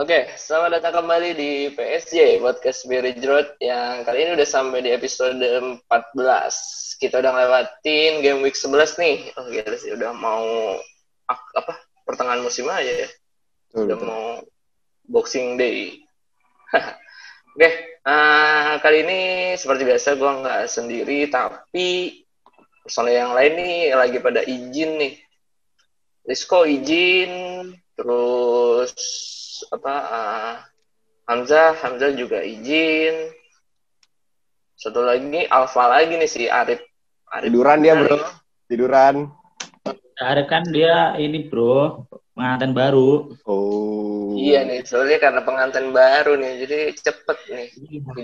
Oke, selamat datang kembali di PSJ Podcast Spirit Road yang kali ini udah sampai di episode 14. Kita udah ngelewatin game week 11 nih. Oh gila sih, udah mau apa? Pertengahan musim aja ya. Udah mau Boxing Day. Oke, uh, kali ini seperti biasa gue nggak sendiri, tapi personel yang lain nih lagi pada izin nih. Risco izin, terus apa uh, Hamzah Hamzah juga izin. Satu lagi Alfa lagi nih si Arif, Arif tiduran dia bro. tiduran. Arif kan dia ini bro pengantin baru. Oh. Iya nih soalnya karena pengantin baru nih jadi cepet nih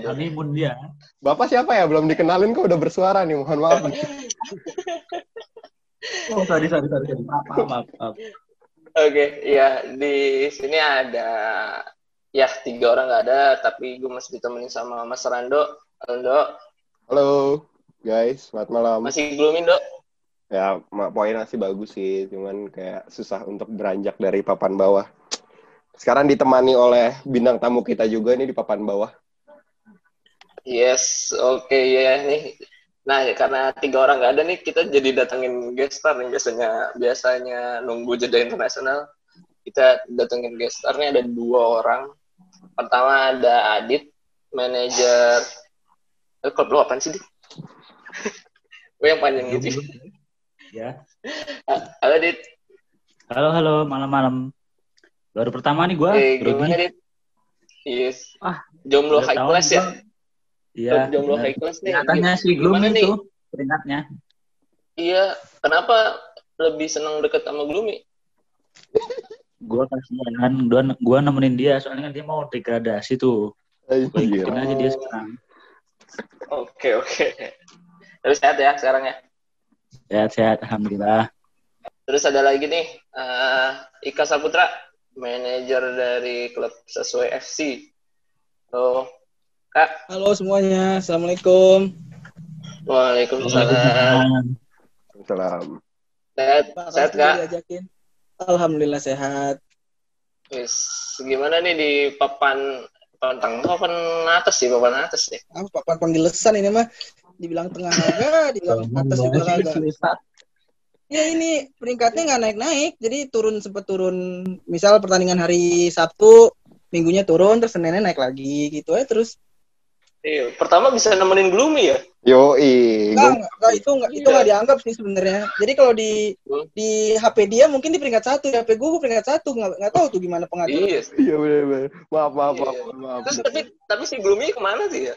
honeymoon dia. Bapak siapa ya? Belum dikenalin kok udah bersuara nih mohon maaf oh sorry sorry sorry maaf maaf, maaf. Oke, okay, ya di sini ada ya tiga orang nggak ada, tapi gue masih ditemenin sama Mas Rando. Rando. Halo guys, selamat malam. Masih gloomy dok? Ya, poinnya sih bagus sih, cuman kayak susah untuk beranjak dari papan bawah. Sekarang ditemani oleh bintang tamu kita juga nih di papan bawah. Yes, oke okay, ya nih Nah, ya, karena tiga orang nggak ada nih, kita jadi datengin gestar nih biasanya. Biasanya nunggu jeda internasional, kita datengin gestarnya ada dua orang. Pertama ada Adit, manajer. Eh, klub lo apaan sih, Dit? Gue yang panjang gitu. Ya. Halo, Dit. Halo, halo, malam-malam. Baru pertama nih gue. Eh, gimana, Dit? Yes. Ah, jomblo high class ya? Iya. Jomblo high class nih. Katanya si Gloomy itu peringkatnya. Iya, kenapa lebih senang deket sama Gloomy? gua kasihan, gua, gua nemenin dia soalnya kan dia mau degradasi tuh. Gua ikutin aja dia sekarang. Oke, oke. Terus sehat ya sekarang ya? Sehat-sehat, alhamdulillah. Terus ada lagi nih, uh, Ika Saputra, manajer dari klub sesuai FC. So, Kak. Halo semuanya, Assalamualaikum. Waalaikumsalam. Salam. Sehat, sehat Kak? Diajakin. Alhamdulillah sehat. Wis, gimana nih di papan papan tengah, papan atas sih, papan atas nih. Ah, papan penggilesan ini mah dibilang tengah agak, dibilang atas juga agak. Ya ini peringkatnya nggak naik-naik, jadi turun sempat turun. Misal pertandingan hari Sabtu, minggunya turun, terus Seninnya naik lagi gitu ya terus. Iya, pertama bisa nemenin Gloomy ya? Yo, enggak, enggak, itu enggak itu enggak dianggap sih sebenarnya. Jadi kalau di hmm? di HP dia mungkin di peringkat satu, di HP gue, gue peringkat satu, nggak nggak tahu tuh gimana pengaturan. Iya, iya benar benar. Maaf maaf iya. maaf, maaf. Terus tapi tapi si Gloomy ke mana sih ya?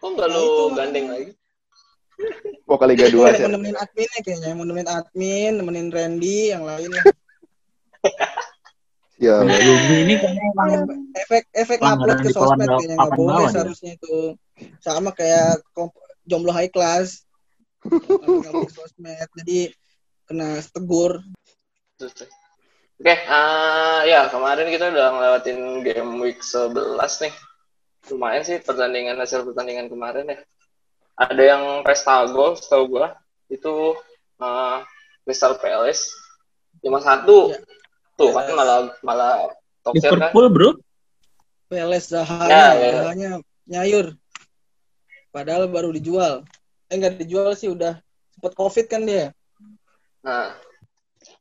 Kok nggak nah, lo gandeng lagi? Ke Liga dua sih. Nemenin adminnya kayaknya, mau nemenin admin, nemenin Randy, yang lain Ya. ini kayaknya emang efek efek upload ke sosmed kayaknya nggak boleh seharusnya itu. Sama kayak jomblo high class. Ke sosmed. Jadi kena tegur. Oke, okay, uh, ya kemarin kita udah ngelewatin game week 11 nih. Lumayan sih pertandingan hasil pertandingan kemarin ya. Ada yang pesta gol, setahu gua. Itu uh, Crystal Palace 5-1. Ya Tuh kan malah malah Tokser Liverpool, kan. bro. Peles Zahanya, ya, Zahanya nyayur. Padahal baru dijual. Eh enggak dijual sih udah sempat Covid kan dia. Nah.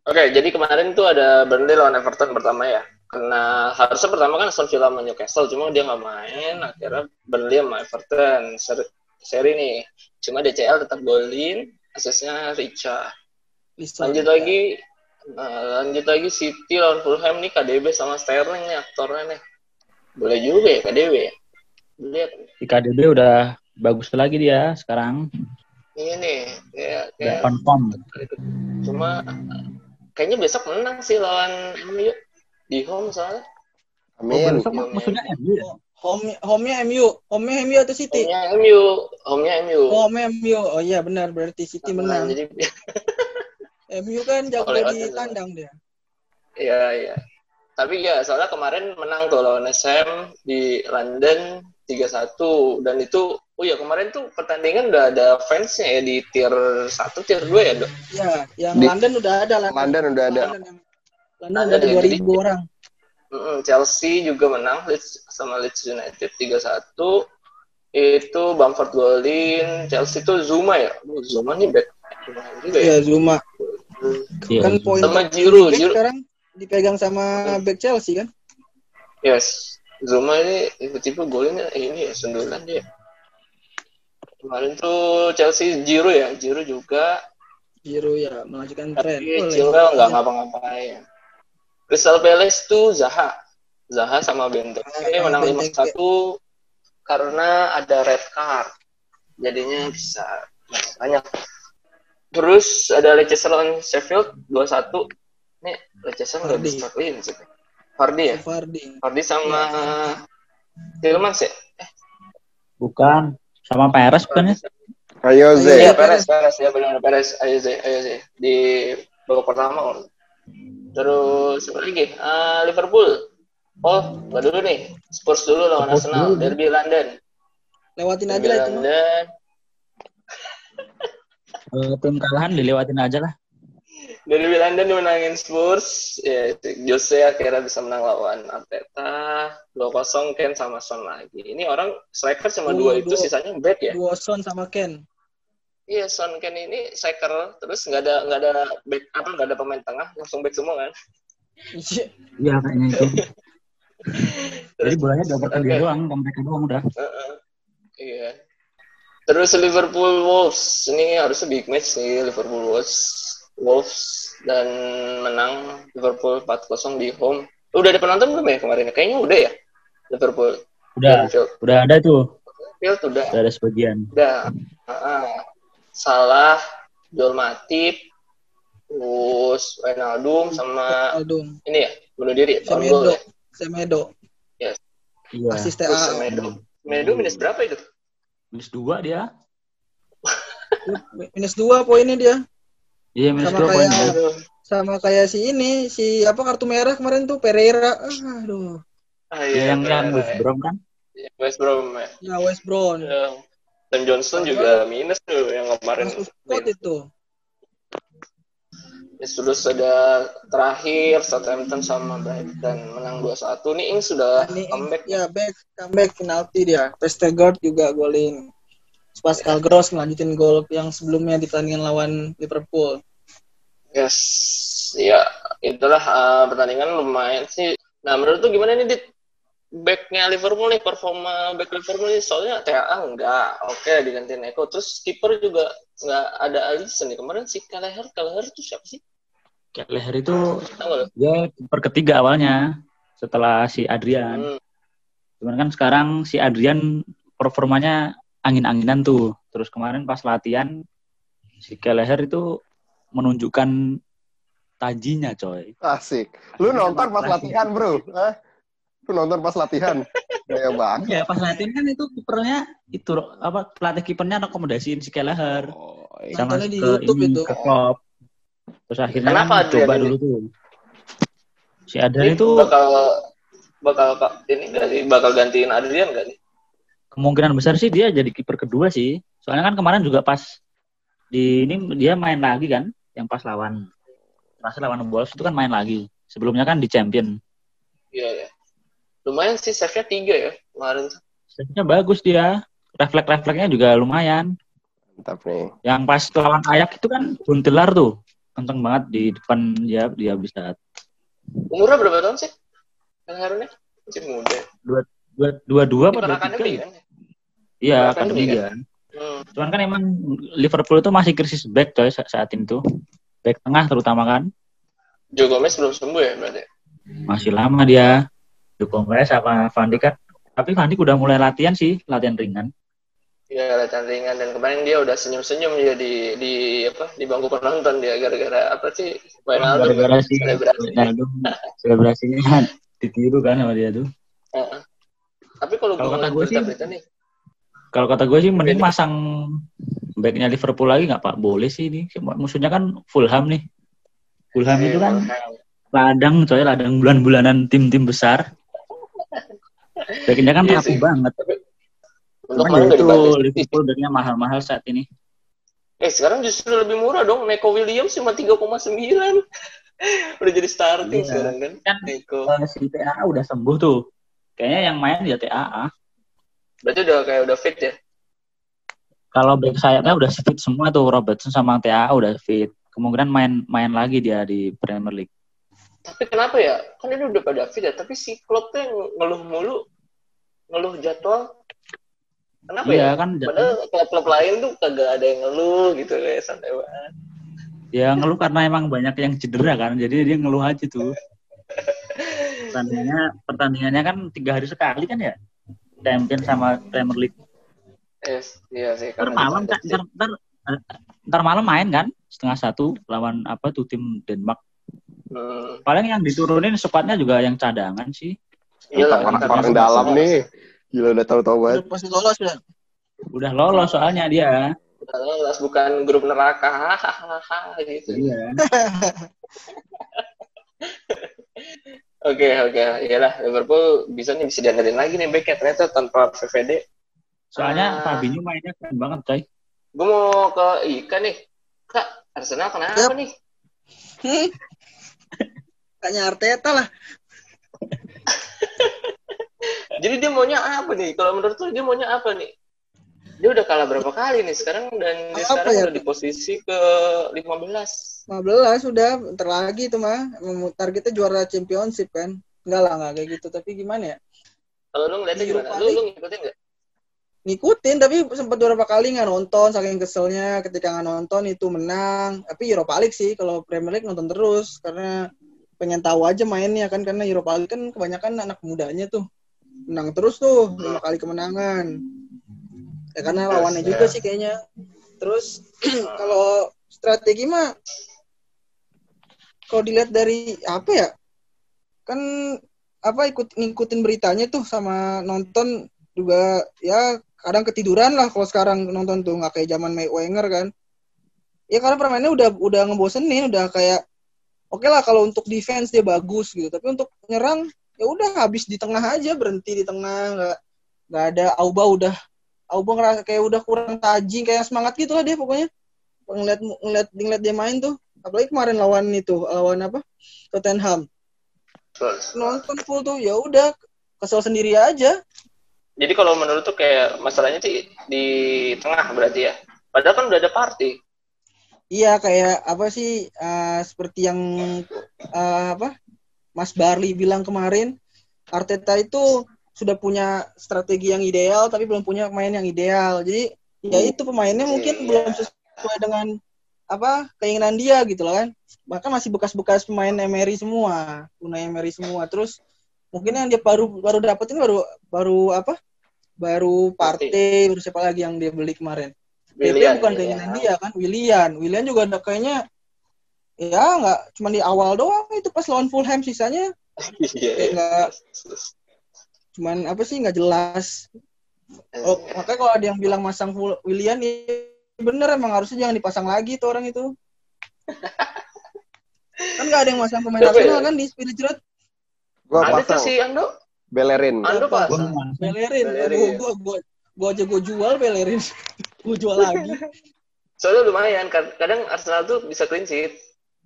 Oke, okay, jadi kemarin tuh ada Burnley lawan Everton pertama ya. Karena harusnya pertama kan Aston Villa sama Newcastle, cuma dia nggak main. Akhirnya Burnley sama Everton seri, seri nih. Cuma DCL tetap golin, asesnya Richa. Lanjut lagi Nah, lanjut lagi City lawan Fulham nih KDB sama Sterling nih aktornya nih. Boleh juga ya KDB ya. Lihat. Di KDB udah bagus lagi dia sekarang. Iya nih, kayak kayak confirm. Cuma kayaknya besok menang sih lawan MU di home soalnya. Amin. Oh, sama, maksudnya MU ya? Home home-nya MU, home-nya MU atau City? Home-nya MU, home-nya MU. Home-nya MU. Oh iya benar, berarti City menang. Jadi MU kan jago di tandang dia. Iya, iya. Tapi ya soalnya kemarin menang tuh lawan SM di London 3-1 dan itu oh ya kemarin tuh pertandingan udah ada fansnya ya di tier 1 tier 2 ya, Dok? Iya, yang di, London udah ada London. London udah ada. London, London, London ada 2000 jadi, orang. Chelsea juga menang Leeds sama Leeds United 3-1 itu Bamford golin Chelsea itu Zuma ya Zuma nih back juga ya, ya Zuma Iya. kan poin sama Giroud back Giroud. sekarang dipegang sama back Chelsea kan? Yes. Zuma ini tiba-tiba golnya ini ya sundulan dia. Kemarin tuh Chelsea Giroud ya Giroud juga. Giroud ya melanjutkan tren. Tapi Chilwell nggak ngapa-ngapain. Crystal Palace tuh Zaha. Zaha sama Benteke Ah, menang Benteke. 5-1 karena ada red card. Jadinya bisa banyak terus ada Leicester lawan Sheffield 2-1 nih Leicester nggak Vardy. bisa clean sih Vardy ya Vardy Vardy sama Tillmans ya Bukan. Sama Perez bukan ya? Ayo Ze. Iya, Perez. Perez, ya benar Perez. Ayo sih, ayo sih. Di babak pertama. Terus apa lagi? Ah, Liverpool. Oh, nggak dulu nih. Spurs dulu lawan Spurs Arsenal. dulu. Derby London. lewatin aja lah itu mah. London. Kalau tim kalahan dilewatin aja lah. Derby London dimenangin Spurs. Ya, Jose akhirnya bisa menang lawan Arteta. 2-0 Ken sama Son lagi. Ini orang striker cuma Oh, dua itu, sisanya back ya. Dua Son sama Ken Iya, Son Ken ini striker. Terus nggak ada nggak ada back apa nggak ada pemain tengah, langsung back semua kan. Iya. Iya kayaknya itu. Jadi bolanya dioperkan dia Oke. doang, mereka doang udah. Heeh. Iya. Terus Liverpool Wolves ini harusnya big match nih Liverpool Wolves Wolves dan menang Liverpool 4-0 di home. Udah ada penonton belum ya kemarin? Kayaknya udah ya Liverpool. Udah, Anfield. udah ada tuh. Anfield udah. Udah ada sebagian. Udah. Heeh. Salah, Joel Matip, terus Wijnaldum sama Aldum ini ya bunuh diri Semedo ya. Semedo Iya. asis Terus TA Semedo. Semedo minus berapa itu? Minus dua dia. minus dua poinnya dia Iya, minus Sama dua poin. kayak- dia. Aduh. sama kayak si ini si apa kartu merah kemarin tuh Pereira aduh Ah, Iya, yang yang. West Brom kan? West Brom ya. ya West Brown Ya. Dan Johnson juga minus tuh yang kemarin. masuk squad itu Terus ada terakhir Southampton sama Brighton menang 2-1. Nih Ing sudah ini comeback. ya back comeback penalti dia Vestergaard juga golin Pascal Gross melanjutin gol yang sebelumnya di pertandingan lawan Liverpool Yes. Ya, itulah uh, pertandingan lumayan sih. Nah, menurut tuh gimana nih Dit? Backnya Liverpool nih, performa back Liverpool nih, soalnya TAA enggak, oke digantiin Eko. Terus kiper juga enggak ada Alisson nih. Kemarin si Kaleher, Kaleher tuh siapa sih? Leher itu lo? dia kiper ketiga awalnya setelah si Adrian. Hmm. Cuman kan sekarang si Adrian performanya angin-anginan tuh. Terus kemarin pas latihan si Keleher itu menunjukkan tajinya coy. Asik. Lu nonton pas latihan, Bro? Hah? Lu nonton pas latihan? Kayak banget. Ya pas latihan kan itu kipernya itu apa pelatih kipernya rekomendasiin si Keleher Oh, sama Nontonnya di ke YouTube ini, itu. ke Klopp. Terus akhirnya Kenapa kan coba ini? dulu tuh. Si Adrian itu bakal bakal ini nggak sih bakal gantiin Adrian nggak nih? kemungkinan besar sih dia jadi kiper kedua sih. Soalnya kan kemarin juga pas di ini dia main lagi kan, yang pas lawan terakhir lawan Wolves itu kan main lagi. Sebelumnya kan di Champion. Iya ya. Lumayan sih save-nya tiga ya kemarin. Save-nya bagus dia. Refleks-refleksnya juga lumayan. Mantap nih. Yang pas lawan Ayak itu kan buntelar tuh. Kenceng banget di depan dia dia bisa Umurnya berapa tahun sih? Yang Harunnya masih muda. dua dua dua apa Kiper dua tiga? kan? Iya, Kiper akademi akademi kan. Hmm. Cuman kan emang Liverpool itu masih krisis back coy sa- saat itu. Back tengah terutama kan. Joe Gomez belum sembuh ya berarti? Masih lama dia. Dukung sama Van Dijk kan. Tapi Van Dijk udah mulai latihan sih, latihan ringan. Iya latihan ringan dan kemarin dia udah senyum-senyum dia di di apa di bangku penonton dia gara-gara apa sih Wijnaldum Gara-gara si selebrasi. Selebrasinya ditiru kan sama dia tuh. Heeh. Tapi kalau kata gue sih- nih, Kalau kata gue sih mending masang backnya Liverpool lagi nggak pak? Boleh sih ini. Musuhnya kan Fulham nih. Fulham itu kan ladang coy, ladang bulan-bulanan tim-tim besar. Backnya kan Iya rapuh sih. banget. Untuk kemarin itu. Liverpool backnya mahal-mahal saat ini. Eh sekarang justru lebih murah dong. Neko Williams cuma 3,9. udah jadi starting Iya. sekarang kan. Kan Nico. eh, si TAA udah sembuh tuh. Kayaknya yang main ya TAA. Berarti udah kayak udah fit ya. Kalau back sayapnya udah fit semua tuh Robertson sama TAA udah fit. Kemungkinan main main lagi dia di Premier League. Tapi kenapa ya? Kan ini udah pada fit ya, tapi si Klopp tuh yang ngeluh mulu, ngeluh jadwal. Kenapa Iya ya? kan Padahal klub-klub lain tuh kagak ada yang ngeluh gitu kayak santai banget. ya ngeluh karena emang banyak yang cedera kan. Jadi dia ngeluh aja tuh. Pertandingannya pertandingannya kan tiga hari sekali kan ya. Champion sama Premier League. Yes, iya sih. Ntar malam kan, ntar, ntar, ntar malam main kan setengah satu lawan apa tuh tim Denmark. Hmm. Paling yang diturunin squadnya juga yang cadangan sih. Iya orang dalam nih. Gila udah tahu-tahu banget. Udah pasti lolos udah. Udah lolos soalnya dia. Udah lolos bukan grup neraka, hahaha gitu. Iya. Oke oke, iyalah Liverpool bisa nih bisa diandelin lagi nih backnya ternyata tanpa VVD. Soalnya Ah. Fabinho mainnya keren banget coy. Gue mau ke Ika nih, kak Arsenal kenapa Yap. nih? Tanya Arteta lah. Jadi dia maunya apa nih? Kalau menurut lu dia maunya apa nih? Dia udah kalah berapa kali nih sekarang dan dia Apa sekarang ya? udah di posisi ke 15. 15 sudah, bentar lagi itu mah. Emang Targetnya juara championship kan. Enggak lah, enggak kayak gitu. Tapi gimana ya? Kalau lu ngeliatnya gimana? Lu, lu ngikutin nggak? Ngikutin, tapi sempat beberapa kali nggak nonton. Saking keselnya ketika nggak nonton itu menang. Tapi Europa League sih, kalau Premier League nonton terus. Karena pengen tahu aja mainnya kan. Karena Europa League kan kebanyakan anak mudanya tuh. Menang terus tuh, lima kali kemenangan. Ya karena Yes, lawannya ya. juga sih kayaknya. Terus kalau strategi mah kalau dilihat dari apa ya kan apa ikut ngikutin beritanya tuh sama nonton juga ya kadang ketiduran lah kalau sekarang nonton tuh nggak kayak zaman Wenger kan ya karena permainnya udah udah ngebosenin udah kayak oke lah kalau untuk defense dia bagus gitu tapi untuk nyerang ya udah habis di tengah aja berhenti di tengah nggak nggak ada Auba udah Auba ngerasa kayak udah kurang tajing kayak semangat gitu lah dia pokoknya. Ngeliat ngeliat ngeliat dia main tuh. Apalagi kemarin lawan itu lawan apa? Tottenham. Nonton full tuh ya udah kesel sendiri aja. Jadi kalau menurut tuh kayak masalahnya sih di tengah berarti ya. Padahal kan udah ada party. iya kayak apa sih eh, seperti yang eh, apa Mas Barli bilang kemarin Arteta itu sudah punya strategi yang ideal tapi belum punya pemain yang ideal. Jadi ya itu pemainnya mungkin Iya. belum sesuai dengan apa keinginan dia gitu loh kan. Bahkan masih bekas-bekas pemain Emery semua Unai Emery semua. Terus mungkin yang dia baru baru dapetin baru baru apa? Baru Partey baru siapa lagi yang dia beli kemarin? PP Willian, bukan keinginan dia kan? Willian. Willian juga ada kayaknya ya nggak cuma di awal doang itu pas lawan Fulham sisanya Iya. Kayak nggak cuman apa sih nggak jelas oh, makanya kalau ada yang bilang masang full Willian ya bener emang harusnya jangan dipasang lagi tuh orang itu kan nggak ada yang masang pemain nasional kan di Spirit Road Gua Ada tuh pasang si Ando. Bellerin. Ando Gua pasang. nggak- Bellerin Bellerin. gua, gua, aja gua jual Bellerin gua jual lagi Soalnya lumayan. kad- Kadang Arsenal tuh bisa clean sheet.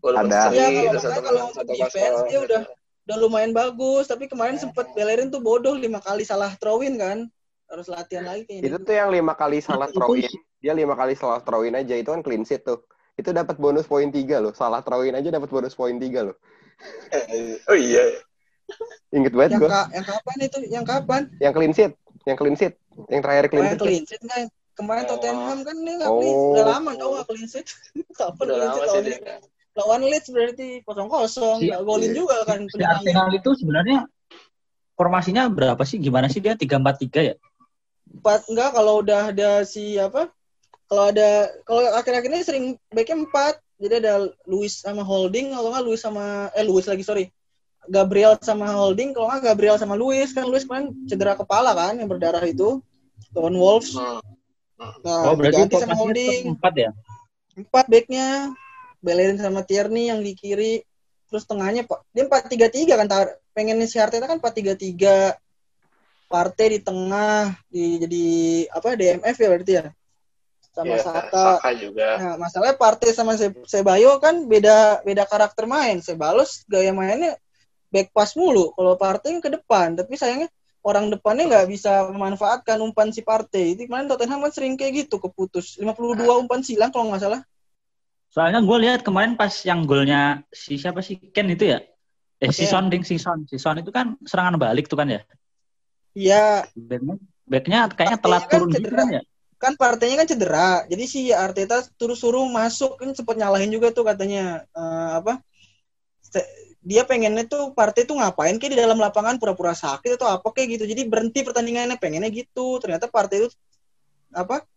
Walaupun Ada. seri, Iya, kalau kalau satu defense, dia udah- udah lumayan bagus tapi kemarin sempet Bellerin tuh bodoh lima kali salah throwin kan harus latihan lagi kayaknya Itu tuh yang lima kali salah throw in. Dia lima kali salah throw in aja itu kan clean sheet tuh. Itu dapat bonus poin tiga loh. Salah throw in aja dapat bonus poin tiga loh. Oh iya. Ingat banget yang, gue. ka- yang kapan itu yang kapan Yang clean sheet, yang clean sheet, yang terakhir Oh, clean yang sheet. clean sheet nggak? Kemarin Oh. Tottenham kan dia nggak clean, Oh. udah lama tau nggak clean sheet. Kapan Udah clean sheet lawan, dia. Lawan Leeds berarti kosong kosong, Si- nggak golin juga kan Si penyerangnya. Arsenal itu sebenarnya formasinya berapa sih? Gimana sih dia? 3-4-3 ya? Empat enggak kalau udah ada si apa? Kalau ada kalau akhir-akhir ini sering backnya empat, jadi ada Luis sama Holding, kalau nggak Luis sama eh Luis lagi sorry. Gabriel sama Holding, kalau nggak Gabriel sama Luis kan Luis kemarin cedera kepala kan yang berdarah itu lawan Wolves. Hmm. Nah, Oh, berarti sama Holding. 4 ya? empat backnya Bellerin sama Tierney yang di kiri terus tengahnya pak dia empat tiga tiga kan tar- pengen si Arteta kan empat tiga tiga Partey di tengah di jadi apa DMF ya berarti ya sama Iya, Saka. Saka juga. Nah, masalahnya Partey sama Se- Sebayo kan beda beda karakter main. Sebalos gaya mainnya back pass mulu. Kalau Partey ke depan, tapi sayangnya orang depannya nggak bisa memanfaatkan umpan si Partey. Itu kemarin Tottenham kan sering kayak gitu keputus. 52 umpan silang kalau nggak salah. Soalnya gue lihat kemarin pas yang golnya si siapa sih Ken itu ya? Eh si Ken. Son ding si Son. Si Son itu kan serangan balik tuh kan ya. Iya, Backnya, backnya kayaknya telat kan turun gitu cedera. kan ya. kan Parteynya kan cedera. Jadi si Arteta terus suruh masuk kan sempat nyalahin juga tuh katanya eh, apa? Dia pengennya tuh Partey tuh ngapain kayak di dalam lapangan pura-pura sakit atau apa kayak gitu. Jadi berhenti pertandingannya pengennya gitu. Ternyata Partey itu apa?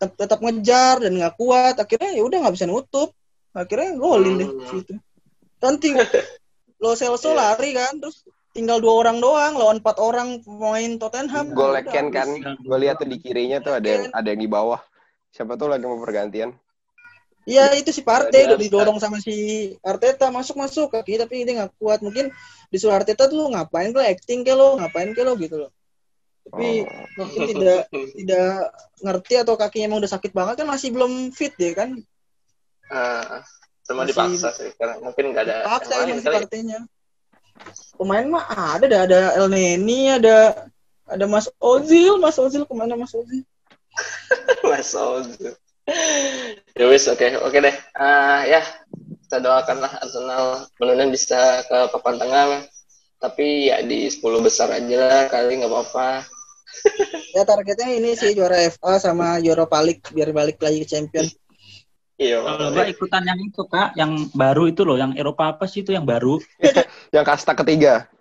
Tet- tetap ngejar dan nggak kuat. Akhirnya ya udah nggak bisa nutup. Akhirnya golin deh Hmm. situ. Ting- Lo Celso Iya. lari kan terus tinggal dua orang doang lawan empat orang pemain Tottenham. Gol Udah Ken kan, gue lihat tuh di kirinya tuh ada yang ada yang di bawah. Siapa tuh lagi mau pergantian? Iya itu si Partey udah didorong sama si Arteta masuk masuk kaki tapi dia nggak kuat mungkin disuruh Arteta tuh ngapain lo acting ke lo ngapain ke lo gitu loh tapi Oh. mungkin tidak tidak ngerti atau kakinya emang udah sakit banget kan masih belum fit deh kan Ah, cuma Masih- dipaksa sih karena mungkin nggak ada paksa yang kali. Parteynya pemain mah ada dah ada El Neni ada ada Mas Ozil Mas Ozil ke mana Mas Ozil Mas Ozil. ya wis oke oke deh. Ah ya kita doakanlah Arsenal mudah bisa ke papan tengah. Tapi ya di 10 besar aja lah kali nggak apa-apa. ya targetnya ini sih juara FA sama Europa League biar balik lagi ke champion Iya. Kalau nggak ikutan yang itu kak, yang baru itu loh, yang Eropa apa sih itu yang baru? Yang kasta ketiga.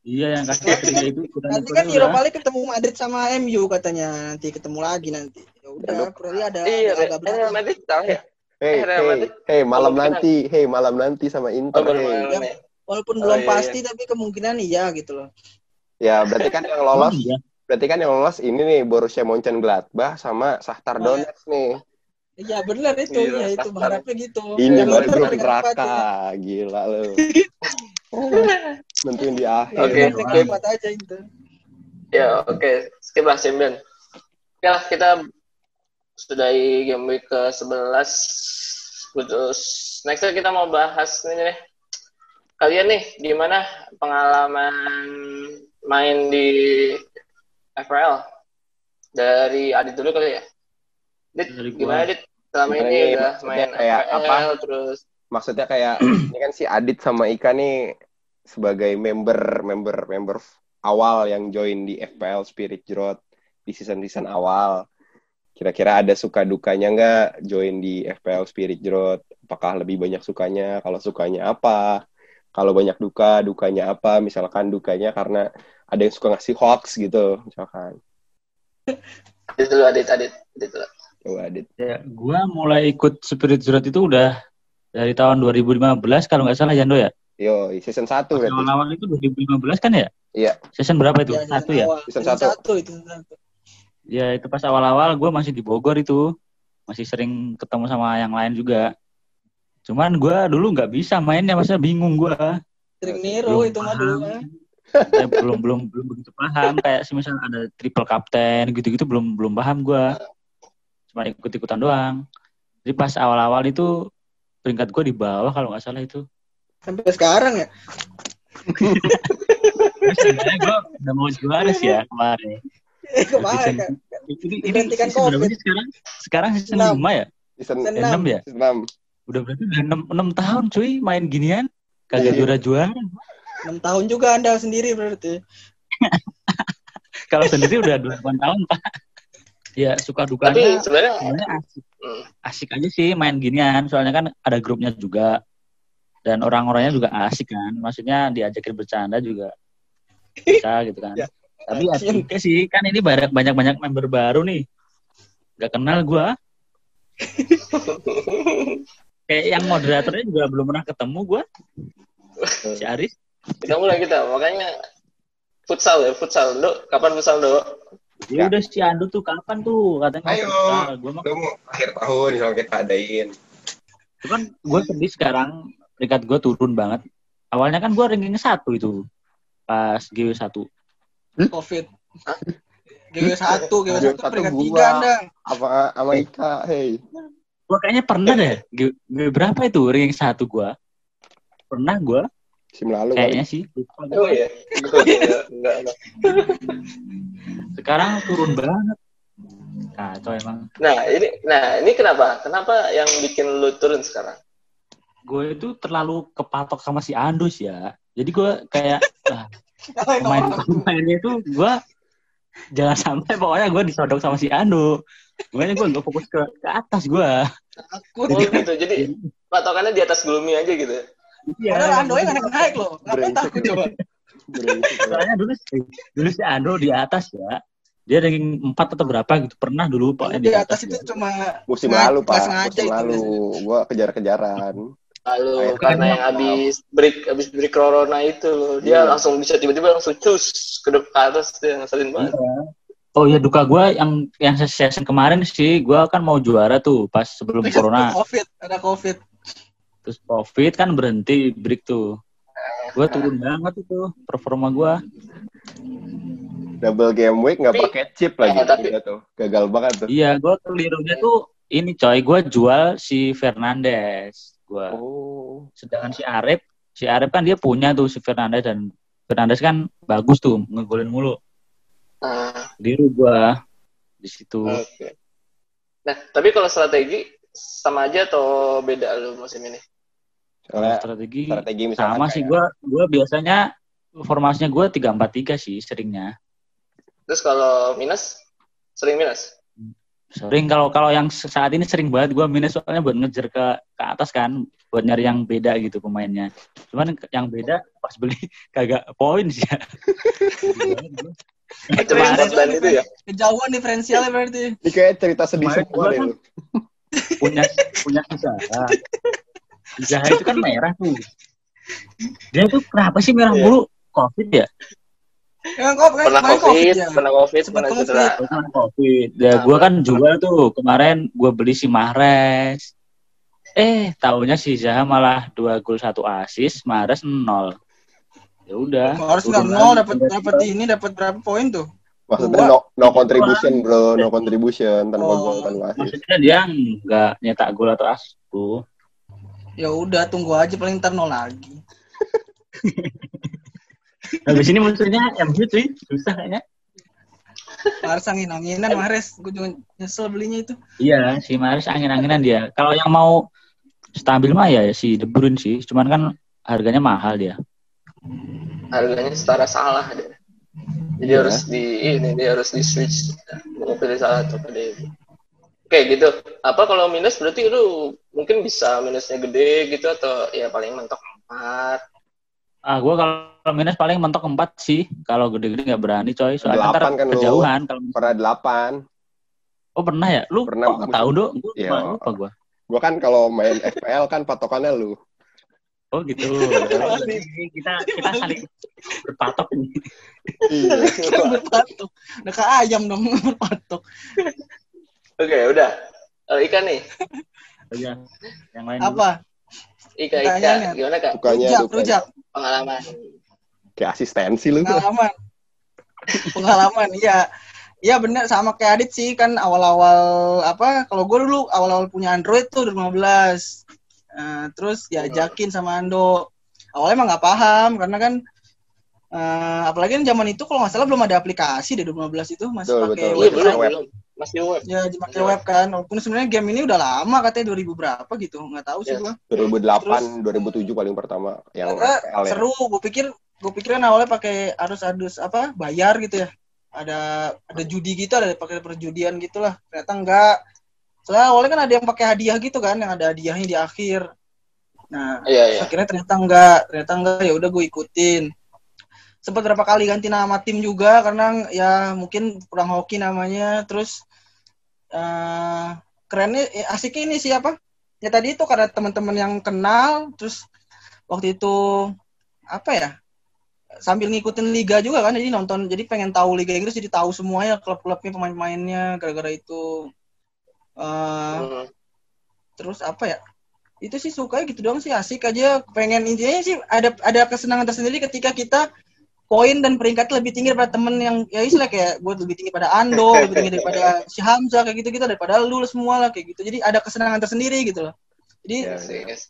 Iya yang kasih ketiga itu ikutan Nanti ikutan kan. Europa League ketemu Madrid sama MU katanya nanti ketemu lagi nanti. Ya udah, berarti ada Iya, ada agak Real berat. Madrid tahu ya. Hey, hey, hey, malam Kemungkinan. nanti, hey, malam nanti sama Inter, Oh, hey. Walaupun Oh, belum iya, pasti tapi kemungkinan iya gitu loh. Ya, berarti kan yang Oh, lolos, iya. berarti kan yang lolos ini nih Borussia Mönchengladbach sama Shakhtar Oh, iya. Donetsk nih. Iya benar itu, Iya, ya itu Shakhtar. berharapnya gitu. Ini baru neraka, gila lu. Nentuin di akhir. Oke, empat aja itu. Ya, oke. Skip lah champion. Oke lah, kita sudahi game week ke-11. Terus next kita mau bahas ini nih. Kalian nih, gimana pengalaman main di FPL? Dari Adit dulu kali ya? Dit, Dari gimana Dit? Selama ini udah main kayak FPL, apa? terus Maksudnya kayak ini kan si Adit sama Ika nih sebagai member member member awal yang join di FPL Spirit Jrot di season-season awal. Kira-kira ada suka dukanya nggak join di FPL Spirit Jrot? Apakah lebih banyak sukanya? Kalau sukanya apa? Kalau banyak duka, dukanya apa? Misalkan dukanya karena ada yang suka ngasih hoax gitu, misalkan. Adit dulu, Adit, Adit. Adit dulu. Coba Adit. Ya, gua mulai ikut Spirit Zero itu udah dari tahun 2015 kalau nggak salah Jando ya. Yo, season 1 Pas berarti. Awal-awal itu 2015 kan ya? Iya. Season berapa itu? Ya, season Satu ya? Season Season satu. satu itu. Ya itu pas awal-awal gue masih di Bogor itu. Masih sering ketemu sama yang lain juga. Cuman gue dulu nggak bisa mainnya, maksudnya bingung gue. Trik Nero itu mah dulu mah. ya, belum belum belum begitu paham kayak semisal ada triple captain gitu-gitu belum belum paham gue cuma ikut-ikutan doang jadi pas awal-awal itu peringkat gue di bawah kalau nggak salah itu Sampai sekarang ya. Sebenarnya gue udah mau juara sih ya kemarin Eh, kemarin kan. ini, ini season berapa COVID. sih sekarang sekarang season Enam. 5 ya Season, Season Eh, enam ya season 6. Udah berarti udah 6, 6 tahun cuy main ginian. Kagak Iya. juara-juara. 6 tahun juga Anda sendiri berarti. kalau sendiri udah 28 tahun pak. Ya suka Tapi dukanya sebenarnya sebenarnya asik. Hmm, asik aja sih main ginian. Soalnya kan ada grupnya juga. Dan orang-orangnya juga asik kan. Maksudnya diajakin bercanda juga. Bisa gitu kan. Ya. tapi asik juga sih. Kan ini banyak banyak banyak member baru nih. Gak kenal gua kayak yang moderatornya juga belum pernah ketemu gua si Aris kita mulai kita. Makanya futsal ya, futsal. Dok, kapan futsal, Dok? ya Ya. udah si Ando tuh kapan tuh katanya Ayo. Lu mau akhir tahun kalau kita adain. cuman gue sedih sekarang peringkat gue turun banget awalnya kan gue ranking satu itu pas GW satu Covid. GW satu, GW satu satu peringkat gua. tiga anda. Apa sama Ika, hey. Gua kayaknya pernah deh. G- G- berapa itu ranking satu gua? Pernah gua Sim lalu kali. kayaknya sih. Lupa Oh iya. Gua enggak, enggak, enggak. Sekarang turun banget. Kacau emang. Nah, ini nah, ini kenapa? Kenapa yang bikin lu turun sekarang? Gue itu terlalu kepatok sama si Andus ya. Jadi gue kayak ah, pemain pemainnya itu gue jangan sampai pokoknya gue disodok sama si Ando. Makanya gue nggak fokus ke, ke atas gue. Takut. Oh gitu. Jadi patokannya di atas gloomy aja gitu. Padahal Ando yang naik naik loh. Ngapain takut coba? Soalnya dulu dulu si Ando di atas ya. Dia ranking 4 atau berapa gitu. Pernah dulu pokoknya Di atas itu ya. cuma Musim lalu, Pak. Musim lalu. Gua kejar-kejaran. Lalu karena yang habis break habis break corona itu loh, dia Iya. langsung bisa tiba-tiba langsung cus ke depan ke atas dia ngeselin banget. Iya. Oh ya duka gue yang yang season kemarin sih gue kan mau juara tuh pas sebelum corona Covid, ada Covid. terus covid kan berhenti break tuh gue turun banget itu performa gue Double game week nggak pakai chip lagi. Eh, tapi- tuh. Gagal banget tuh. iya gue kelirunya tuh ini coy gue jual si Fernandes gue Oh. sedangkan si Arif si Arif kan dia punya tuh si Fernandes dan Fernandes kan bagus tuh ngegolin mulu Ah, gue di situ. Oke. Nah, tapi kalau strategi sama aja atau beda lu musim ini? Soalnya strategi strategi sama sih kayak- gue gue biasanya formasinya gue tiga empat tiga sih seringnya. Terus kalau minus, sering minus? sering kalau kalau yang saat ini sering banget gue minus soalnya buat ngejar ke ke atas kan buat nyari yang beda gitu pemainnya. Cuman yang beda pas beli kagak poin sih. Ya Portland itu ya? Kejauhan diferensialnya berarti. Ini kayak cerita sedih Kemarin semua gua deh kan- punya punya usaha usaha itu kan merah tuh dia tuh kenapa sih merah mulu covid ya kan Pernah kemarin covid, ya. pernah covid, pernah covid. cedera. Karena covid ya Nah, gue kan jual tuh kemarin gue beli si Mahrez eh tahunya si Zaha malah dua gol satu asis Mahrez nol ya udah Harus nggak nol lagi. dapat dapat ini dapat berapa poin tuh? Maksudnya no, no contribution bro, no contribution tanpa Oh, gol tanpa assist. maksudnya dia nggak nyetak gol atau asis tuh Ya udah tunggu aja paling ntar nol lagi. habis ini musuhnya MU cuy susah kayaknya Harus angin-anginan Mahrez. Gue juga nyesel belinya itu. iya si Mahrez angin-anginan dia kalau yang mau stabil mah ya si De Bruyne sih cuman kan harganya mahal dia Harganya setara salah deh. Jadi Iya. harus di ini dia harus di switch mau pilih salah satu pada itu. Oke gitu. Apa kalau minus berarti lu mungkin bisa minusnya gede gitu atau ya paling mentok empat. Ah, gua kalau minus paling mentok empat sih. Kalau gede-gede nggak berani, coy. Soalnya ntar kan kejauhan. Kalau Pernah delapan. oh pernah ya? Lu Pernah, kok nggak tahu dong? Gua Iya. lupa gua. Gua kan kalau main FPL kan patokannya lu. Oh gitu. Jadi kita kita saling berpatok nih. Iya. Berpatok. Udah kayak ayam dong berpatok. Oke udah. Eh, Ika nih. Oh, iya. Yang lain dulu. Apa? Ika Ika Pertanyaannya. gimana kak Sukanya Rujak, dukanya. rujak. pengalaman? Kayak asistensi lu. Pengalaman. Pengalaman, iya. Iya bener sama kayak Adit sih kan awal-awal apa kalau gue dulu awal-awal punya Android tuh 2015 Eh, terus diajakin sama Ando awalnya emang nggak paham karena kan eh, apalagi kan zaman itu kalau nggak salah belum ada aplikasi deh 2015 itu masih Betul, pakai betul. Iya website belum web. Masih web. ya pakai web kan walaupun sebenarnya game ini udah lama katanya 2000 berapa gitu nggak tahu sih Yes. gua 2008, 2007 paling pertama yang ya. seru gue pikir gue pikir kan awalnya pakai harus harus apa bayar gitu ya ada ada judi gitu ada pakai perjudian gitulah ternyata enggak soalnya awalnya kan ada yang pakai hadiah gitu kan yang ada hadiahnya di akhir. Nah Iya iya. akhirnya ternyata enggak ternyata enggak. Ya udah gue ikutin. Sempat berapa kali ganti nama tim juga karena ya mungkin kurang hoki namanya. Terus eh kerennya eh, asiknya ini siapa ya tadi itu karena teman-teman yang kenal terus waktu itu apa ya? Sambil ngikutin liga juga kan jadi nonton jadi pengen tahu liga Inggris jadi tahu semuanya klub-klubnya pemain-pemainnya gara-gara itu Eh, Hmm. terus apa ya itu sih suka gitu doang sih asik aja pengen intinya sih ada ada kesenangan tersendiri ketika kita poin dan peringkat lebih tinggi daripada temen yang ya istilah kayak gue lebih tinggi pada Ando, lebih tinggi daripada si Hamzah kayak gitu-gitu daripada lu semua lah kayak gitu. Jadi ada kesenangan tersendiri gitu loh. Jadi Yes, yes.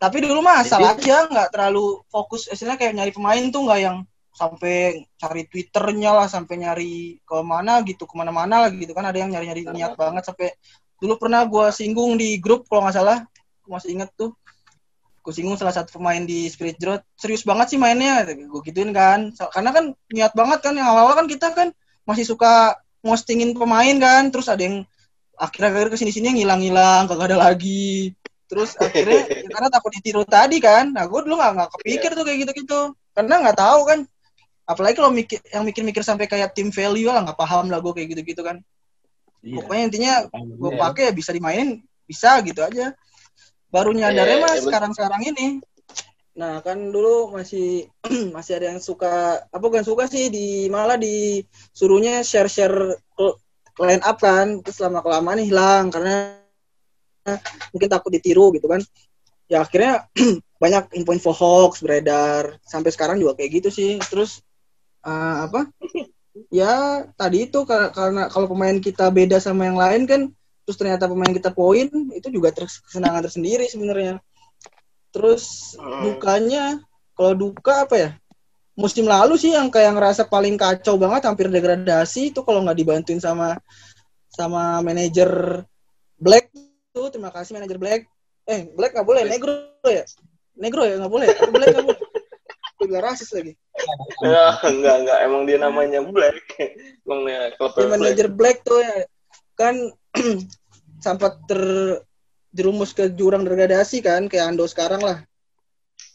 tapi dulu mah asal aja nggak terlalu fokus istilahnya kayak nyari pemain tuh nggak yang sampai cari twitternya lah sampai nyari ke mana gitu ke mana-mana lah gitu kan. Ada yang nyari-nyari niat banget sampai dulu pernah gue singgung di grup kalau nggak salah. Gua masih inget tuh. Gue singgung salah satu pemain di Spirit Drought serius banget sih mainnya. Gue gituin kan. Karena kan niat banget kan yang awal-awal kan kita kan masih suka ngostingin pemain kan. Terus ada yang akhir-akhir ke sini sini ngilang-ngilang kagak ada lagi. Terus akhirnya ya karena takut ditiru tadi kan. Nah gue dulu nggak nggak kepikir tuh kayak gitu-gitu. Karena nggak tahu kan apalagi kalau mikir yang mikir-mikir sampai kayak tim value lah nggak paham lah gue kayak gitu-gitu kan. Iya. pokoknya intinya gue Iya. pakai ya bisa dimainin bisa gitu aja. Baru nyadarnya Iya, mas iya, sekarang-sekarang ini. Nah kan dulu masih masih ada yang suka apa bukan suka sih di malah disuruhnya share-share ke- line up kan. Terus lama kelamaan hilang karena mungkin takut ditiru gitu kan. Ya akhirnya banyak info-info hoax beredar. Sampai sekarang juga kayak gitu sih. Terus eh, apa? Ya tadi itu kar- karena kalau pemain kita beda sama yang lain kan terus ternyata pemain kita poin itu juga kesenangan tersendiri sebenarnya. Terus Hmm. dukanya kalau duka apa ya? Musim lalu sih yang kayak ngerasa paling kacau banget hampir degradasi itu kalau nggak dibantuin sama sama manajer Black tuh terima kasih manajer Black. Eh Black nggak boleh negro ya? Negro ya? Nggak boleh? Black nggak boleh Juga rasis lagi Enggak, enggak, enggak. Emang dia namanya Black. Emang dia klub ya, Black. manajer Black tuh ya kan sempat terjerumus ke jurang degradasi kan kayak Ando sekarang lah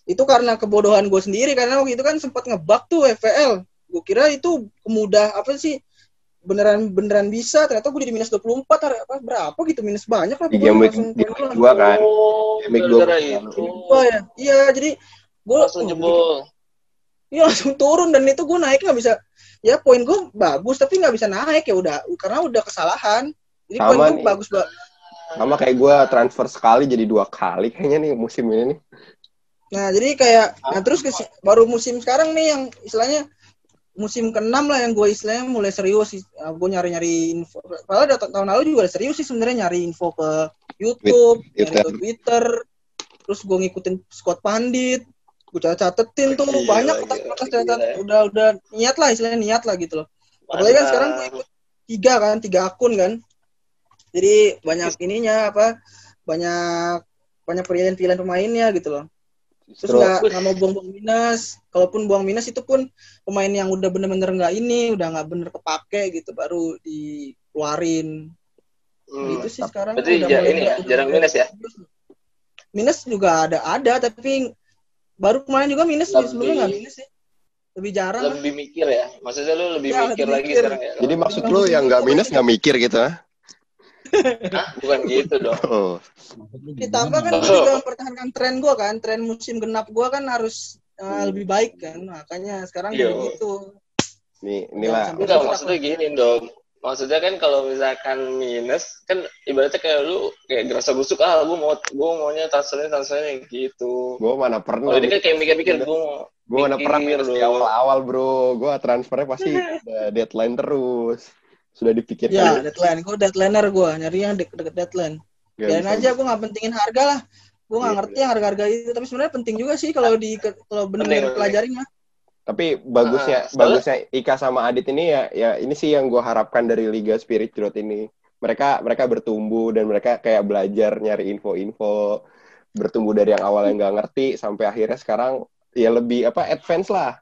itu karena kebodohan gue sendiri karena waktu itu kan sempat ngebug tuh FPL gue kira itu kemudah apa sih beneran beneran bisa ternyata gue jadi minus 24 hari- apa berapa gitu minus banyak lah Di game week week dua kan. Oh, Week dua kan. itu. Wah, ya iya jadi gue Langsung jebol. Iya langsung turun dan itu gue naik nggak bisa. Ya poin gue bagus tapi nggak bisa naik ya udah. Karena udah kesalahan. Jadi poin gue bagus banget Sama kayak gue transfer sekali jadi dua kali kayaknya nih musim ini nih. nah jadi kayak nah terus ke, baru musim sekarang nih yang istilahnya musim keenam lah yang gue istilahnya mulai serius gue nyari nyari info. Padahal dari tahun lalu juga udah serius sih sebenarnya nyari info ke YouTube nyari Twitter. ke Twitter. Terus gue ngikutin Scott Pandit gue catetin tuh Gila, banyak kertas-kertas gila. catat udah udah niat lah istilahnya niat lah gitu loh Apalagi kan sekarang gue ikut tiga kan, tiga akun kan. Jadi banyak ininya apa? Banyak banyak pilihan-pilihan pemainnya gitu loh. Terus nggak nggak mau buang-buang minus. Kalaupun buang minus itu pun pemain yang udah bener-bener nggak ini, udah nggak bener kepake gitu, baru dikeluarin. Hmm. Gitu sih sekarang. Berarti udah mulai ini ya, jarang minus ya? Minus juga ada ada, tapi baru kemarin juga minus Lebih- sebelumnya nggak minus sih. Lebih jarang. Lebih mikir ya. Maksudnya lu lebih Ya, mikir lebih lagi mikir. sekarang ya. Jadi maksud lu yang nggak minus nggak mikir gitu ah? Hah? Bukan gitu dong. Oh. ditambah kan Oh. juga mempertahankan tren gue kan tren musim genap gue kan harus uh, lebih baik kan makanya sekarang Iya. jadi gitu Nih, inilah Enggak, maksudnya gini dong. Maksudnya kan kalau misalkan minus, kan ibaratnya kayak lu kayak gerasa busuk, ah gue mau gue maunya transfernya transfernya gitu. gue mana pernah. Kalau ini kan kayak mikir-mikir, gue mau Gue mana pernah mikir minus di awal-awal bro. Gue transfernya pasti ada deadline terus. Sudah ya dipikirkan. deadline gue deadlineer gue nyari yang deket deket deadline biarin bisa. aja gue nggak pentingin harga lah gue nggak Iya, ngerti yang harga-harga itu tapi sebenarnya penting juga sih kalau di kalau benar-benar pelajarin mah Tapi bagusnya soalnya- bagusnya Ika sama Adit ini ya ya ini sih yang gue harapkan dari Liga Spirit Drought ini. Mereka mereka bertumbuh dan mereka kayak belajar nyari info-info bertumbuh dari yang awalnya nggak ngerti sampai akhirnya sekarang ya lebih apa advance lah.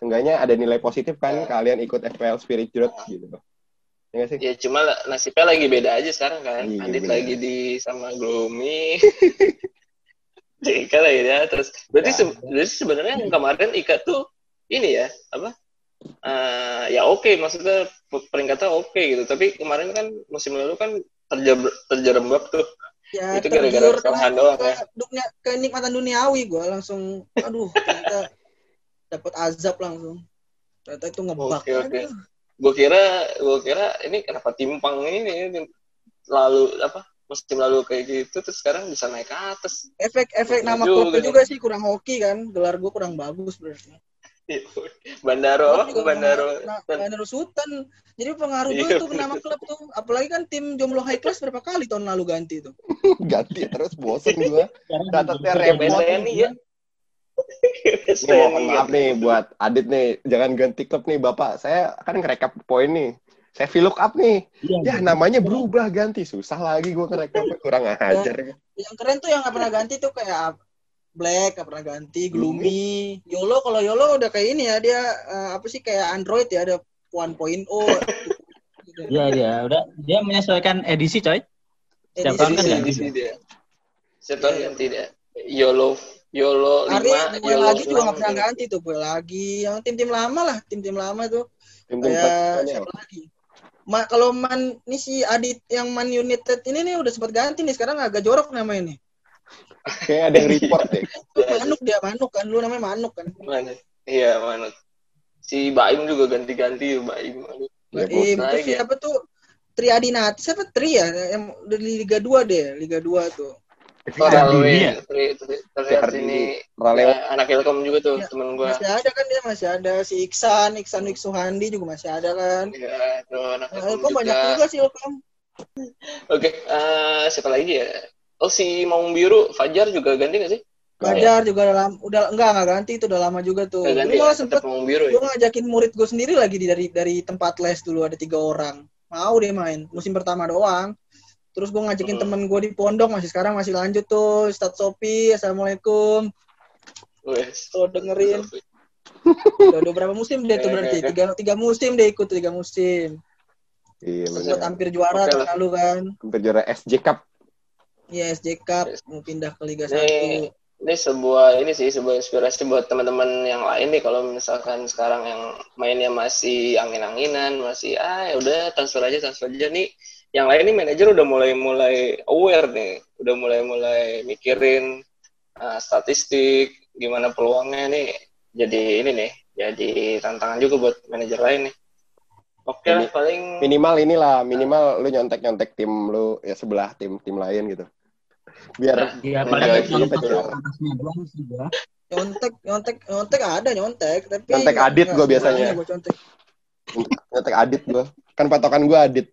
Seenggaknya ada nilai positif kan Ya. kalian ikut FPL Spirit Drought gitu. Ya sih? Ya cuma nasibnya lagi beda aja sekarang kan. Iya, Adit bener. lagi di sama Gloomy. Ika lagi ya terus berarti Ya. se- berarti sebenarnya yang kemarin Ika tuh ini ya apa? Eh, ya oke maksudnya pe- peringkatnya oke gitu. Tapi kemarin kan musim lalu kan terjeb terjerembab tuh. Ya Itu gara-gara kesalahan ke- doang ke ya? dunia kenikmatan duniawi gue langsung aduh ternyata dapat azab langsung. Ternyata itu ngebak Oke, oke. gue kira gue kira ini kenapa timpang ini, ini lalu apa musim lalu kayak gitu terus sekarang bisa naik ke atas. Efek efek nama Juga klubnya nih. juga sih kurang hoki kan. Gelar gue kurang bagus berarti Bandaro, Juga Bandaro. Nah, Bandaro Sultan. Jadi pengaruh Iya, dulu tuh nama klub tuh. Apalagi kan tim jomblo high class berapa kali tahun lalu ganti tuh. Ganti terus bosen gua. Catatnya repot. Ya. Ini mohon maaf nih buat Adit nih, jangan ganti klub nih Bapak. Saya kan ngerekap poin nih. Saya VLOOK up nih. Ya namanya berubah ganti. Susah lagi gua ngerekap kurang ajar. Yang keren tuh yang nggak pernah ganti tuh kayak Black nggak pernah ganti, Gloomy, Yolo kalau Yolo udah kayak ini ya dia eh, apa sih kayak Android ya ada 1.0 gitu. Iya iya, udah dia menyesuaikan edisi coy. Setiap tahun kan Edisi. ganti. Edisi dia. Setiap tahun ganti dia. YOLO YOLO Ari 5, gue YOLO lagi juga nggak 6. pernah ganti tuh gue lagi yang tim-tim lama lah tim-tim lama tuh Tim-tim kayak tradisional. siapa lagi Ma, kalau man ini si Adit yang Man United ini nih udah sempat ganti nih sekarang agak jorok namanya nih Kayak ada yang report deh. Manuk dia Manuk kan lu namanya Manuk kan Mana? Iya, mana? Si Baim juga ganti-ganti ya, Baim. Bosan itu lagi ya. siapa tuh Triadinati siapa Tri ya yang dari Liga 2 deh Liga 2 tuh Oh, ya? Terlihat Ardini. ini ya, anak Ilkom juga tuh, Ya, temen gua. masih ada kan dia masih ada si Iksan Iksan Wiksuhandi juga masih ada kan Iya, tuh anak Ilkom banyak juga. juga sih Ilkom Oke, eh, siapa lagi ya? Oh, si Maung Biru, Fajar juga ganti gak sih? Bajar juga udah lama, udah enggak enggak ganti itu udah lama juga tuh. Nggak ganti Dulu ya? malah sempet Biru ya? gue ngajakin murid gue sendiri lagi di, dari dari tempat les dulu ada tiga orang. Mau deh main musim pertama doang. Terus gue ngajakin Hmm. temen gue di pondok masih sekarang masih lanjut tuh. Ustadz Sopi, assalamualaikum. Wes. Kalau dengerin udah, udah berapa musim deh tuh berarti tiga tiga musim deh ikut tiga musim. Iya Sempat hampir juara lah. lalu kan. Hampir juara SJ Cup. Iya SJ Cup mau pindah ke Liga Ini, 1. ini sebuah ini sih sebuah inspirasi buat teman-teman yang lain nih kalau misalkan sekarang yang mainnya masih angin-anginan, masih ah ya udah transfer aja transfer aja nih. Yang lain nih manajer udah mulai-mulai aware nih, udah mulai-mulai mikirin ah, statistik, gimana peluangnya nih. Jadi ini nih, jadi tantangan juga buat manajer lain nih. Oke lah Ini- paling Minimal inilah, minimal lu nyontek-nyontek tim lu ya sebelah tim tim lain gitu. Biar Iya, paling doang sih gua. Nyontek, nyontek, nyontek ada nyontek, tapi Nyontek Adit gua nggak biasanya. semuanya gua contek. nyontek Adit gua. Kan patokan gua Adit.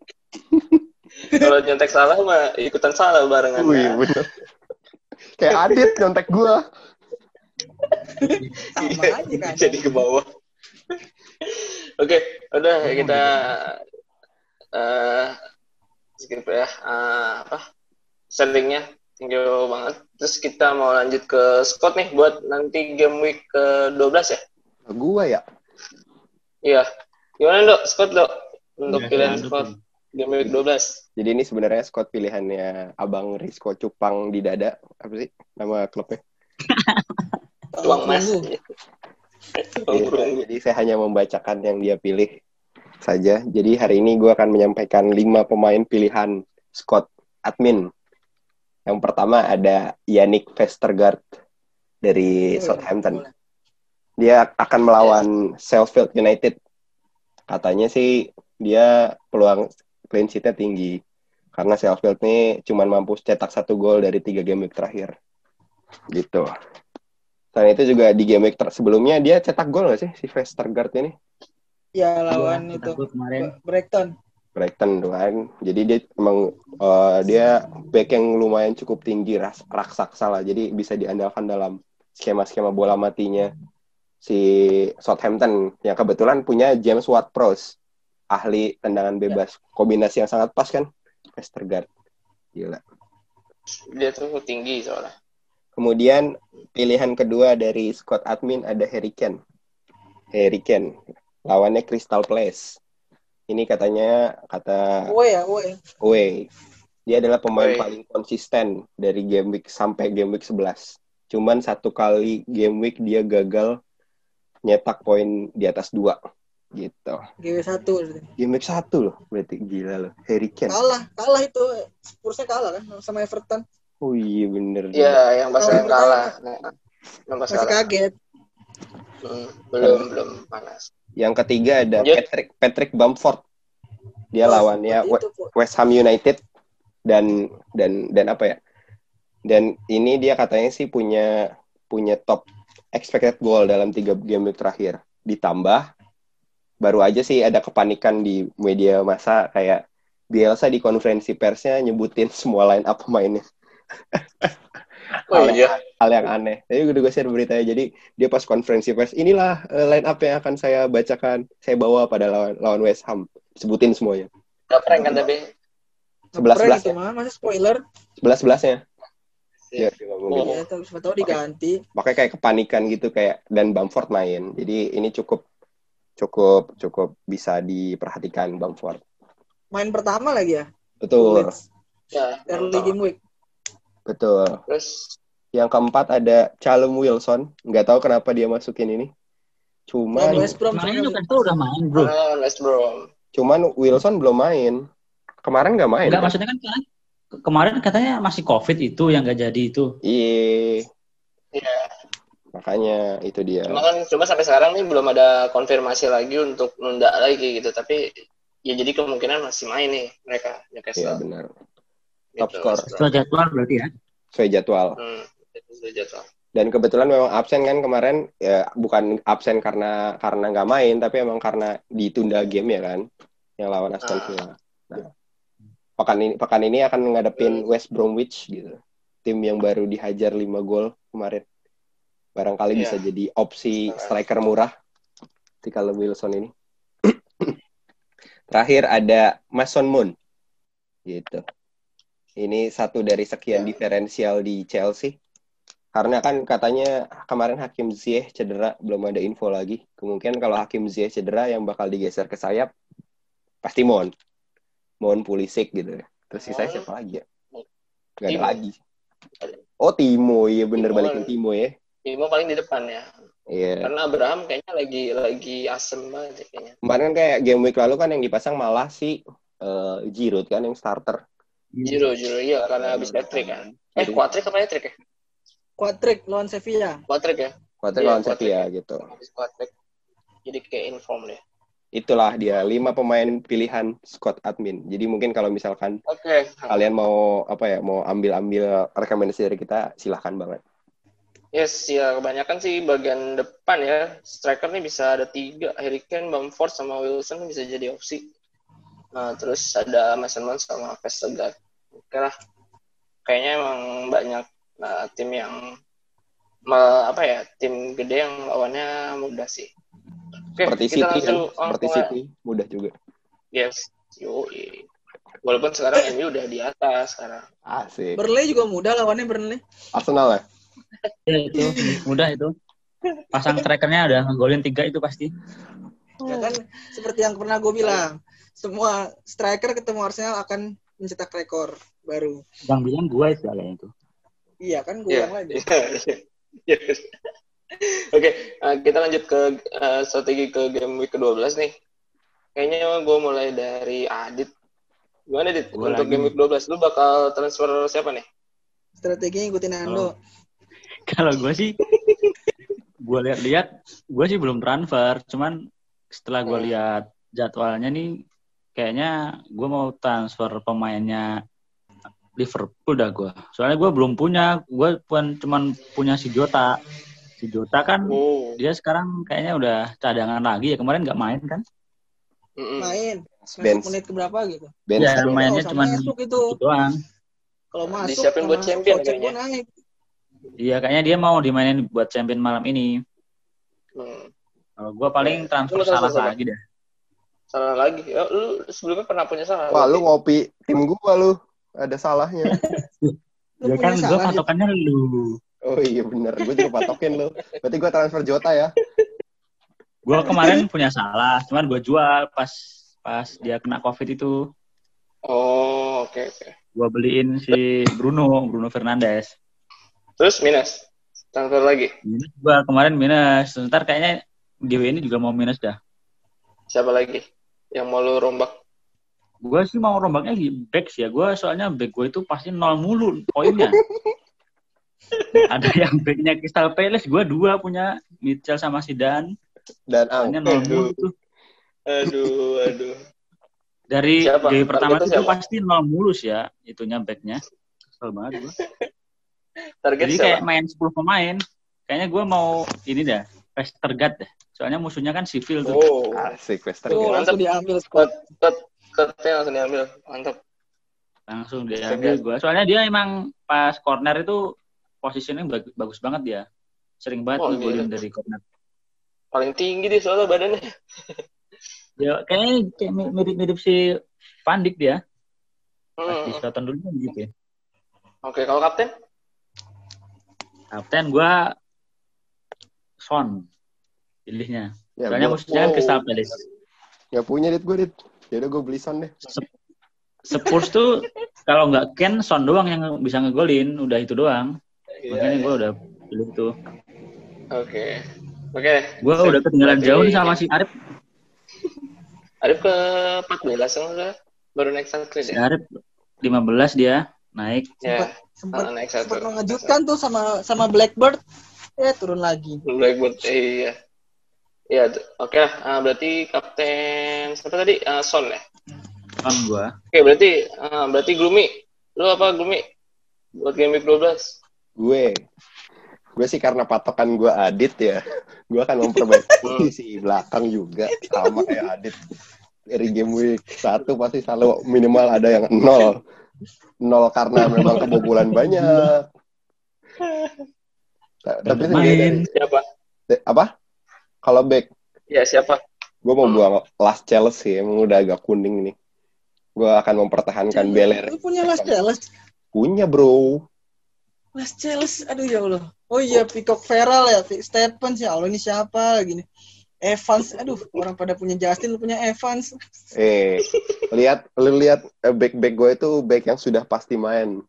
kalau nyontek salah mah ikutan salah barengan. Wih, bener. Kayak Adit nyontek gua. Sama Iya, aja kan. jadi ke bawah. Oke, udah ya kita eh skip ya eh, apa sharingnya thank you banget. Terus kita mau lanjut ke Scott nih buat nanti game week ke 12 ya. Gua ya. Iya. Gimana dok, Scott dok untuk Iya, pilihan lanjut, Scott Bang. game week 12. Jadi ini sebenarnya squad pilihannya Abang Rizko Cupang di dada. Apa sih nama klubnya? Tuang Mas. Tuang Iya, jadi saya hanya membacakan yang dia pilih saja. Jadi hari ini gue akan menyampaikan lima pemain pilihan squad admin. Yang pertama ada Yannick Vestergaard dari Boleh, Southampton. boleh. Dia akan melawan Sheffield United. Katanya sih dia peluang clean sheet-nya tinggi. Karena Sheffield ini cuma mampu cetak satu gol dari tiga game week terakhir. Gitu. Selain itu juga di game week ter- sebelumnya dia cetak gol nggak sih si Vestergaard ini? Ya lawan Iya, itu kemarin. Brighton. Brighton doang. Jadi dia emang eh, dia back yang lumayan cukup tinggi ras- raksasa lah. Jadi bisa diandalkan dalam skema-skema bola matinya si Southampton yang kebetulan punya James Ward-Prowse ahli tendangan bebas. Kombinasi yang sangat pas kan? Vestergaard. Gila. Dia tuh tinggi soalnya. Kemudian pilihan kedua dari squad admin ada Harry Kane. Harry Kane. Lawannya Crystal Palace. Ini katanya kata Oh ya, ya. away. Dia adalah pemain Away. paling konsisten dari game week sampai game week 11. Cuman satu kali game week dia gagal nyetak poin di atas dua gitu. GW1 berarti. Game week satu loh, berarti gila loh. Harry Kane. Kalah, kalah itu. Spursnya kalah kan sama Everton. Oh iya bener. Iya, yang pas Kalau yang pertama- kalah. Nah, yang pas Masih kalah. kaget. Hmm, belum, belum panas. Yang ketiga ada Lanjut. Patrick Patrick Bamford. Dia Wah, lawannya itu. West Ham United dan dan dan apa ya? Dan ini dia katanya sih punya punya top expected goal dalam tiga game terakhir. ditambah baru aja sih ada kepanikan di media massa kayak Bielsa di konferensi persnya nyebutin semua line up pemainnya. Oh hal, iya. hal yang aneh. Tapi gue juga share beritanya. Jadi dia pas konferensi pers, inilah uh, line up yang akan saya bacakan, saya bawa pada lawan, lawan West Ham. Sebutin semuanya. Gak prank kan tapi. Sebelas Ngeprank belas itu ya. mah, masa spoiler? Sebelas belasnya. Iya. Ya. Oh. Ya, siapa tahu diganti. Makanya kayak kepanikan gitu kayak dan Bamford main. Jadi ini cukup cukup cukup bisa diperhatikan Bamford. Main pertama lagi ya? Betul, Ya, Early game week. Betul. Terus Yang keempat ada Callum Wilson. Nggak tahu kenapa dia masukin ini. Cuman West Brom Kemarin. Newcastle udah main, bro. ah, West Brom. cuman Wilson belum main. Kemarin nggak main. Enggak, kan? maksudnya kan kemarin, kemarin katanya masih COVID itu yang nggak jadi itu. Iya, Iya. makanya itu dia. Cuma kan cuma sampai sekarang nih belum ada konfirmasi lagi untuk nunda lagi gitu. Tapi ya jadi kemungkinan masih main nih mereka Iya Newcastle. Benar. Gitu, top score. Setelah jadwal berarti ya. Sesuai jadwal. Hmm, itu sudah jadwal. Dan kebetulan memang absen kan kemarin ya bukan absen karena karena nggak main tapi emang karena ditunda game ya kan yang lawan Aston Ah. Villa. Nah, pekan ini pekan ini akan ngadepin West Bromwich gitu. Tim yang baru dihajar 5 gol kemarin. Barangkali Iya. bisa jadi opsi striker murah Callum Wilson ini. Terakhir ada Mason Moon. Gitu. Ini satu dari sekian diferensial di Chelsea. Karena kan katanya kemarin Hakim Ziyech cedera, belum ada info lagi. Kemungkinan kalau Hakim Ziyech cedera yang bakal digeser ke sayap pasti Mon. Mon Pulisic gitu ya. Terus sisanya Oh. siapa lagi ya? Gak ada lagi. Oh Timo, iya bener Timo balikin. Timo ya. Timo paling di depan ya. Iya. Karena Abraham kayaknya lagi lagi asem banget ya kayaknya. Kemarin kan kayak game week lalu kan yang dipasang malah si eh, Giroud kan yang starter. Jiro, Jiro, iya karena habis hat-trick kan. Eh, Jadi- quadrick apa hat-trick ya? Quadrick lawan Sevilla. Quadrick ya? Kuatnya Iya, lawan Quadrick Sevilla ya. gitu. Habis quadrick. Jadi kayak inform deh. Itulah dia lima pemain pilihan Scott Admin. Jadi mungkin kalau misalkan Oke. kalian mau apa ya mau ambil-ambil rekomendasi dari kita silahkan banget. Yes, ya kebanyakan sih bagian depan ya. Striker nih bisa ada tiga. Harry Kane, Bamford, sama Wilson bisa jadi opsi. Nah, terus ada Mason Mount sama Vestergaard. Oke lah. Kayaknya emang banyak nah, tim yang me- apa ya tim gede yang lawannya mudah sih. Oke, Seperti kita City kan, langsung seperti langsung- City mudah juga. Yes, yoi. Walaupun sekarang MU udah di atas sekarang. Asik. Burnley juga mudah lawannya Burnley. Arsenal ya? Ya itu mudah itu. Pasang strikernya udah ngegolin tiga itu pasti. Ya kan seperti yang pernah gue bilang, semua striker ketemu Arsenal akan mencetak rekor baru. Yang bilang gua itu kayaknya itu. Iya kan gue Iya. bilang lagi. Iya. Oke, eh, kita lanjut ke eh, strategi ke game week ke-12 nih. Kayaknya gue mulai dari Adit. Gimana, Dit? Gua Untuk lagi. game week 12, lu bakal transfer siapa nih? Strategi ngikutin Ando. Kalau gue sih, gue lihat-lihat, gue sih belum transfer. Cuman setelah gue Hmm. lihat jadwalnya nih, kayaknya gue mau transfer pemainnya Liverpool dah gue. Soalnya gue belum punya, gue pun cuman punya si Jota. Si Jota kan Oh. dia sekarang kayaknya udah cadangan lagi ya. Kemarin nggak main kan? Main. Masuk Bench. menit ke berapa gitu. Bench Ya, mainnya cuman masuk itu. doang. Kalau masuk Disiapin buat champion kayaknya. naik. Iya, kayaknya dia mau dimainin buat champion malam ini. Hmm. Kalau gue paling Ya, transfer salah siapa? lagi deh. Salah lagi. Ya, lu sebelumnya pernah punya salah. Wah, lu ngopi tim gua lu. Ada salahnya. Lu Ya kan Dit. patokannya lu. Oh iya bener, gue juga patokin lu. Berarti gue transfer Jota ya? Gue kemarin punya salah, cuman gue jual pas pas dia kena covid itu. Oh, oke oke. Gue beliin si Bruno, Bruno Fernandes. Terus minus. Transfer lagi. Minus gue kemarin minus. Sebentar kayaknya GW ini juga mau minus dah. Siapa lagi? Yang mau lu rombak? Gue sih mau rombaknya di back sih ya. Gue soalnya back gue itu pasti nol mulu poinnya. Ada yang backnya Crystal Palace, gue dua punya Mitchell sama Sidan. Dan Poinnya Ang. nol mulu tuh. Aduh, aduh. Dari Siapa? GW pertama siapa? pasti nol mulus ya, itunya backnya. Kesel banget gue. Target Jadi siapa? kayak main 10 pemain. Kayaknya gue mau ini dah, Westergaard dah. Soalnya musuhnya kan sivil tuh. Oh, Asik, Western. Tuh, Mantap. langsung diambil squad. cut, cutnya langsung diambil. Mantap. Langsung diambil gua. Soalnya dia emang pas corner itu posisinya bag- bagus banget dia. Sering banget Oh, ngegolin gila. dari corner. Paling tinggi dia soalnya badannya. Ya kayaknya kayak mi- mirip-mirip si Van Dijk dia. Pas di Hmm. Southampton dulu kan gitu ya. Oke, kalau kapten? Kapten gua Son pilihnya. Ya, Soalnya gua musuhnya kan. Crystal Palace. nggak punya dit gue dit. Yaudah gue beli Son deh. Spurs tuh kalau nggak Ken Son doang yang bisa ngegolin, udah itu doang. Iya, Makanya iya. gua udah pilih itu. Oke. Oke. Gua Sip. udah ketinggalan jauh nih sama si Arif. Arif ke 14 enggak? Baru naik satu Si ya? Arif 15 dia naik. Ya. Sempat Ah, naik satu. sempat mengejutkan tuh sama sama Blackbird. Eh turun lagi. Blackbird, iya. Iya, oke lah. Ah, berarti kapten siapa tadi? Ah, Son ya. Son gua. Oke, berarti ah, berarti Gloomy. Lu apa Gloomy? Buat game week 12. Gue, gue sih karena patokan gue Adit ya, gue akan memperbaiki posisi belakang juga sama kayak Adit. Dari game week satu pasti selalu minimal ada yang nol, nol karena memang kebobolan banyak. Ta- Tapi Main. Siapa? dari- apa? Kalau back, Ya, siapa? gue mau buang Last Chelsea emang udah agak kuning nih. Gue akan mempertahankan Beler. Lu punya Las Celes. Punya bro. Las Celes. Aduh ya Allah. Oh iya Peacock Feral ya. Stephen ya Allah ini siapa lagi nih. Evans. Aduh orang pada punya Justin lu punya Evans. Eh, lihat lu lihat eh, back-back gue itu back yang sudah pasti main.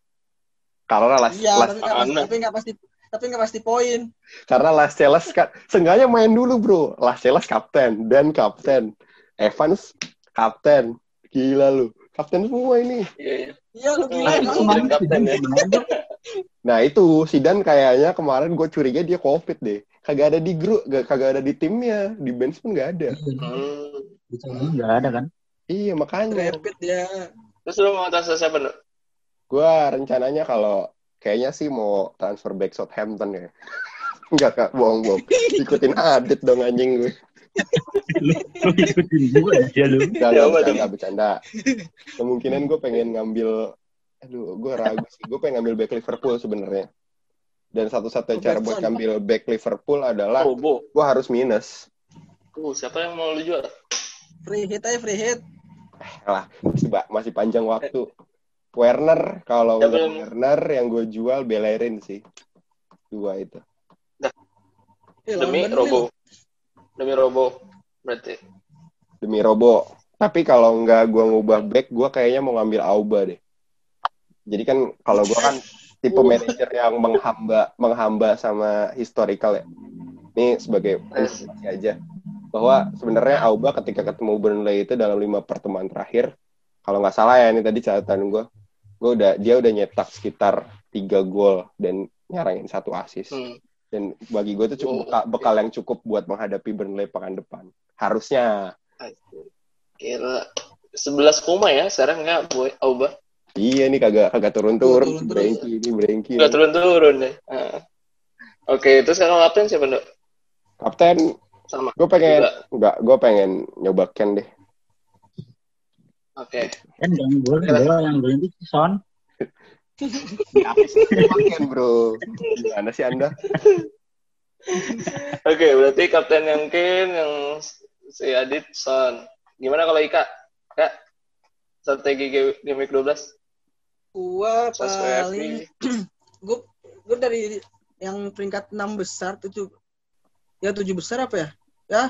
Karena Las, Iya Las- tapi nggak pasti, tapi nggak pasti tapi nggak pasti poin. karena Las Celes kan seenggaknya main dulu, Bro. Las Celes kapten dan kapten. Evans kapten. Gila lu. Kapten semua ini. Iya, iya. Iya lu gila Hmm, emang. Kapten, kapten ya. Nah, itu Sidan kayaknya kemarin gue curiga dia Covid deh. Kagak ada di grup, gak- kagak ada di timnya, di bench pun gak ada. Hmm. Enggak ada kan? Iya, makanya. Rapid dia. Terus lu mau transfer siapa? Gue rencananya kalau kayaknya sih mau transfer back Southampton ya. Enggak, Kak. Bohong-bohong. Ikutin Adit dong anjing gue. Lu ikutin gua aja lu. Enggak, Ya, enggak, apa bercanda, bercanda. Kemungkinan gue pengen ngambil, aduh, gue ragu sih. Gue pengen ngambil back Liverpool sebenarnya. Dan satu-satunya cara buat ngambil back Liverpool adalah Robo. gue harus minus. Uh, siapa yang mau lu jual? Free hit aja free hit. Lah, masih, masih panjang waktu. Werner, kalau Ya, belum. Werner yang gue jual Bellerin sih. Dua itu. Eh, Demi Burnley Robo. Demi Robo. Berarti. Demi Robo. Tapi kalau nggak gue ngubah back, gue kayaknya mau ngambil Auba deh. Jadi kan kalau gue kan tipe manajer yang menghamba menghamba sama historical ya. Ini sebagai informasi aja bahwa sebenarnya Auba ketika ketemu Burnley itu dalam lima pertemuan terakhir, kalau nggak salah ya ini tadi catatan gue, gue udah dia udah nyetak sekitar tiga gol dan nyarangin satu assist. Hmm. Dan bagi gue itu cukup Oh. bekal, bekal yang cukup buat menghadapi Burnley pekan depan. Harusnya. Kira 11 koma ya sekarang nggak boy Auba. Iya nih kagak kagak turun-turun. Turun terus. Brengki ini brengki. Nggak turun-turun deh. Ah. Oke, terus sekarang kapten siapa, Ndok? Kapten, Sama. gue pengen Juga. enggak, gue pengen nyoba Ken deh. Oke. Kan yang gol, gol yang gol itu Son. Ken bro. Gimana sih anda? Oke, berarti kapten yang Ken, yang si Adit, Son. Gimana kalau Ika? Kak, strategi game week 12? Gua paling gue gue dari yang peringkat 6 besar tujuh ya tujuh besar apa ya ya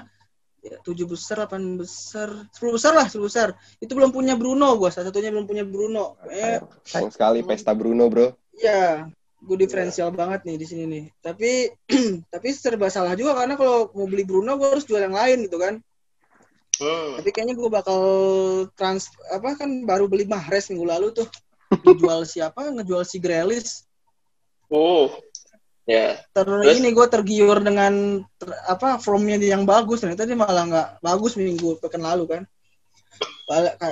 ya, tujuh besar delapan besar sepuluh besar lah sepuluh besar. Itu belum punya Bruno gua salah satunya belum punya Bruno. Eh Sayang, sekali pesta Bruno bro. ya gue diferensial banget nih di sini nih. Tapi tapi serba salah juga karena kalau mau beli Bruno gue harus jual yang lain gitu kan. Hmm. tapi kayaknya gue bakal trans apa kan baru beli Mahrez minggu lalu tuh. Ngejual siapa? Ngejual si Grealish. Oh. Ya. ter Terus? ini gue tergiur dengan ter- apa formnya yang bagus ternyata dia malah nggak bagus minggu pekan lalu kan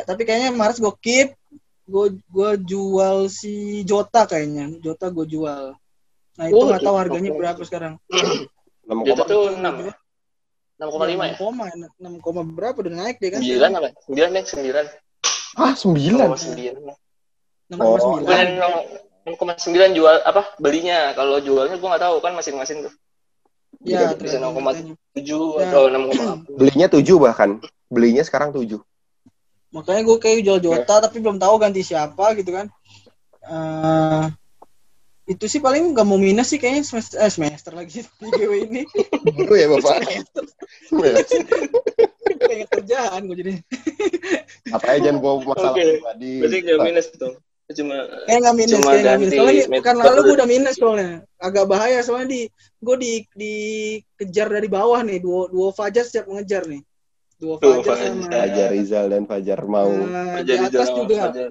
tapi kayaknya Mahrez gue keep gue gue jual si Jota kayaknya Jota gue jual nah itu Oh, nggak tahu Jota, harganya berapa sekarang 6 Jota koma. tuh 6 ya? 6,5 ya? 6 koma, 6 koma berapa udah naik deh kan? 9 apa? 9 deh, 9. Ah, sembilan. 6,9. 6,9. Bukan 6,9 jual apa belinya. Kalau jualnya gua nggak tahu kan masing-masing tuh. Ya, bisa tergantung 0,7 Ya. atau 6,8. Belinya tujuh bahkan. Belinya sekarang tujuh. Makanya gue kayak jual Jota tapi belum tahu ganti siapa gitu kan. Eh itu sih paling nggak mau minus sih kayaknya semester, eh, semester lagi di GW ini. Itu ya bapak. Kayak kerjaan gue jadi. Apa aja jangan bawa masalah Oke. pribadi. Berarti nggak minus dong. Cuma Kayak nggak minus, Cuma kayak nggak minus. Soalnya pekan lalu gue udah minus soalnya. Agak bahaya soalnya di gue di dikejar dari bawah nih. Duo duo Fajar setiap mengejar nih. Duo Duo Fajar Fajar. sama Fajar Rizal dan Fajar mau. eh, di jadi atas jalan juga. Fajar.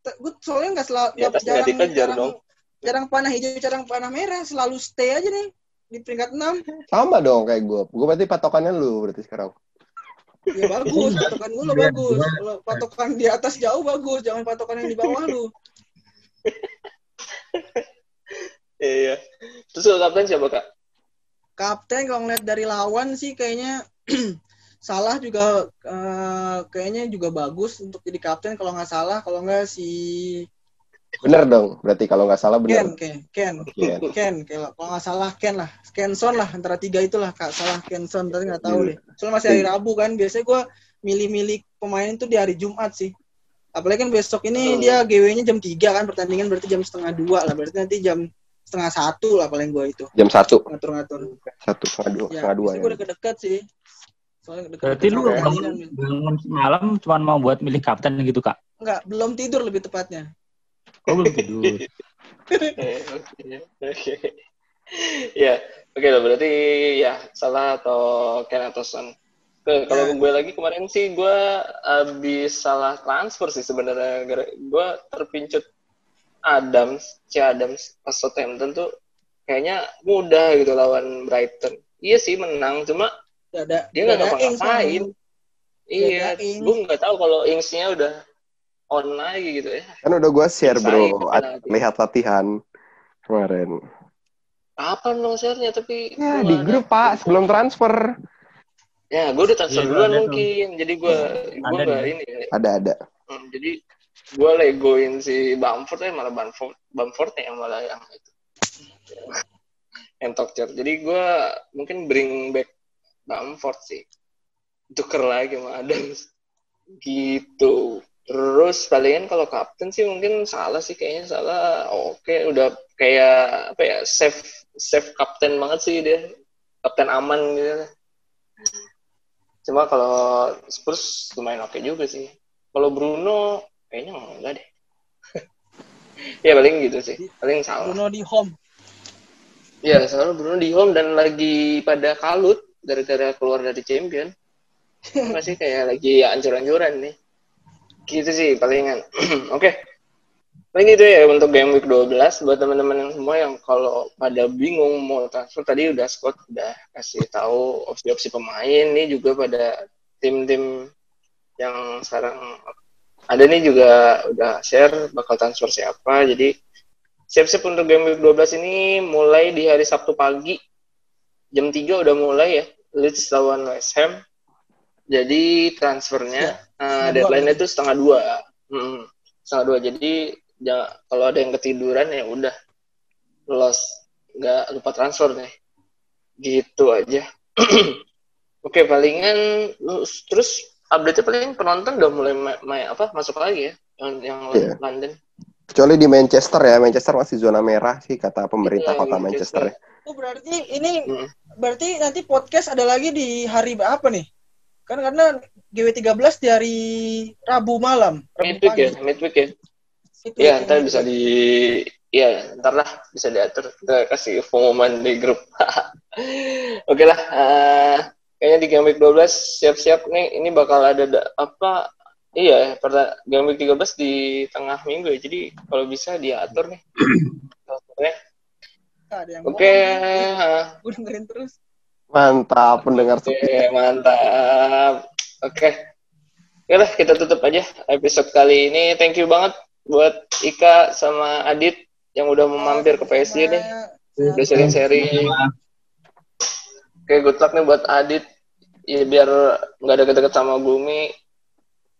Gue soalnya nggak selalu Di atas nggak dikejar dong. jarang panah hijau, jarang panah merah, selalu stay aja nih di peringkat 6. Sama dong kayak gue. Gue berarti patokannya lu berarti sekarang. Ya bagus, patokan lu lo bagus. Kalau patokan di atas jauh bagus, jangan patokan yang di bawah lu. Iya. Terus kalau kapten siapa kak? Kapten kalau ngeliat dari lawan sih kayaknya salah juga eh, kayaknya juga bagus untuk jadi kapten kalau nggak salah, kalau nggak si Bener dong. Berarti kalau nggak salah Ken, bener. Ken, Ken, Ken. Ken, kalau kalau nggak salah Ken lah, Kenson lah antara tiga itulah kak salah Kenson, tapi nggak tahu deh. Soalnya masih hari Rabu kan, biasanya gue milih-milih pemain itu di hari Jumat sih. Apalagi kan besok ini dia GW-nya jam 3 kan, pertandingan berarti jam setengah dua lah, berarti nanti jam setengah satu lah paling gue itu Jam satu. ngatur-ngatur. Satu setengah dua. Ya, Setengah dua ya. gue udah dekat sih. Soalnya deket Berarti lu bangun, bangun semalam cuma mau buat milih kapten gitu kak? Enggak, belum tidur lebih tepatnya. Oh belum tidur. Oke. Ya, oke lah berarti ya salah atau Ken atau Son. Oke, kalau Ya. gue lagi kemarin sih gue habis salah transfer sih sebenarnya. Gue terpincut Adams, si Adams pas Southampton tuh kayaknya mudah gitu lawan Brighton. Iya sih menang, cuma Gak ada, dia gak nggak ngapa-ngapain. Iya, gue nggak tahu kalau Ings-nya udah on lagi gitu ya. Kan udah gue share bro. Lihat latihan kemarin. Kapan dong share-nya tapi Ya di ada- grup pak sebelum transfer. Ya, gue udah transfer Iya, duluan ada tuh. mungkin. Jadi gue gue Ada ini. ya. Ada ada. Hmm, jadi gue legoin si Bamford ya malah Bamford Bamford yang malah yang itu. yang torture. Jadi gue mungkin bring back Bamford sih. Tuker lagi sama Adams. Gitu. Terus palingan kalau kapten sih mungkin salah sih kayaknya salah. Oke, udah kayak apa ya safe safe kapten banget sih dia. Kapten aman gitu. Cuma kalau Spurs lumayan oke juga sih. Kalau Bruno kayaknya enggak deh. ya paling gitu sih. Paling salah. Bruno di home. Ya, soalnya Bruno di home dan lagi pada kalut gara-gara keluar dari champion. Masih kayak lagi ancur-ancuran nih. Gitu sih palingan. Oke. Paling gitu ya untuk game week 12 buat teman-teman semua yang kalau pada bingung mau transfer tadi udah Scott udah kasih tahu opsi-opsi pemain nih juga pada tim-tim yang sekarang ada nih juga udah share bakal transfer siapa. Jadi siap-siap untuk game week 12 ini mulai di hari Sabtu pagi jam 3 udah mulai ya Leeds lawan West Ham jadi transfernya Ya, dua deadline-nya itu setengah dua Mm, setengah dua jadi ja- kalau ada yang ketiduran ya udah loss nggak lupa transfer nih gitu aja oke palingan terus update-nya paling penonton udah mulai ma- ma- apa masuk lagi ya yang, yang Iya. London Kecuali di Manchester ya. Manchester masih zona merah sih kata pemerintah Iya, kota Manchester. Manchester. ya. Oh berarti ini Mm. berarti nanti podcast ada lagi di hari apa nih? Kan karena GW13 di hari Rabu malam. Rabu midweek ya midweek ya Itu Iya, yang- ntar bisa di Iya, ntar lah bisa diatur. Kita kasih pengumuman di grup. Oke lah, eh, kayaknya di game week 12 siap-siap nih. Ini bakal ada da- apa? Iya, pada game week 13 di tengah minggu ya. Jadi kalau bisa diatur nih. Oke, yang Oke, eh, gue dengerin terus. Mantap pendengar oke, mantap. Oke. Oke lah, kita tutup aja episode kali ini. Thank you banget buat Ika sama Adit yang udah mau mampir ke PSG nih. Sama- Udah sharing-sharing. Oke, good luck nih buat Adit. Ya biar nggak deket-deket sama Bumi.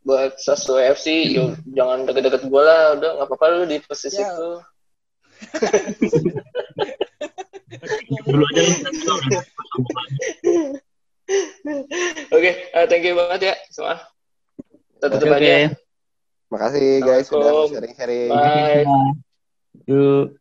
Buat sesuai FC, yuk, jangan deket-deket gue lah. Udah nggak apa-apa lu di posisi Ya. itu. Dulu aja lu. Oke, eh, thank you banget ya semua. Kita tutup oke. aja. Makasih guys sudah sharing-sharing. Bye. Yuk.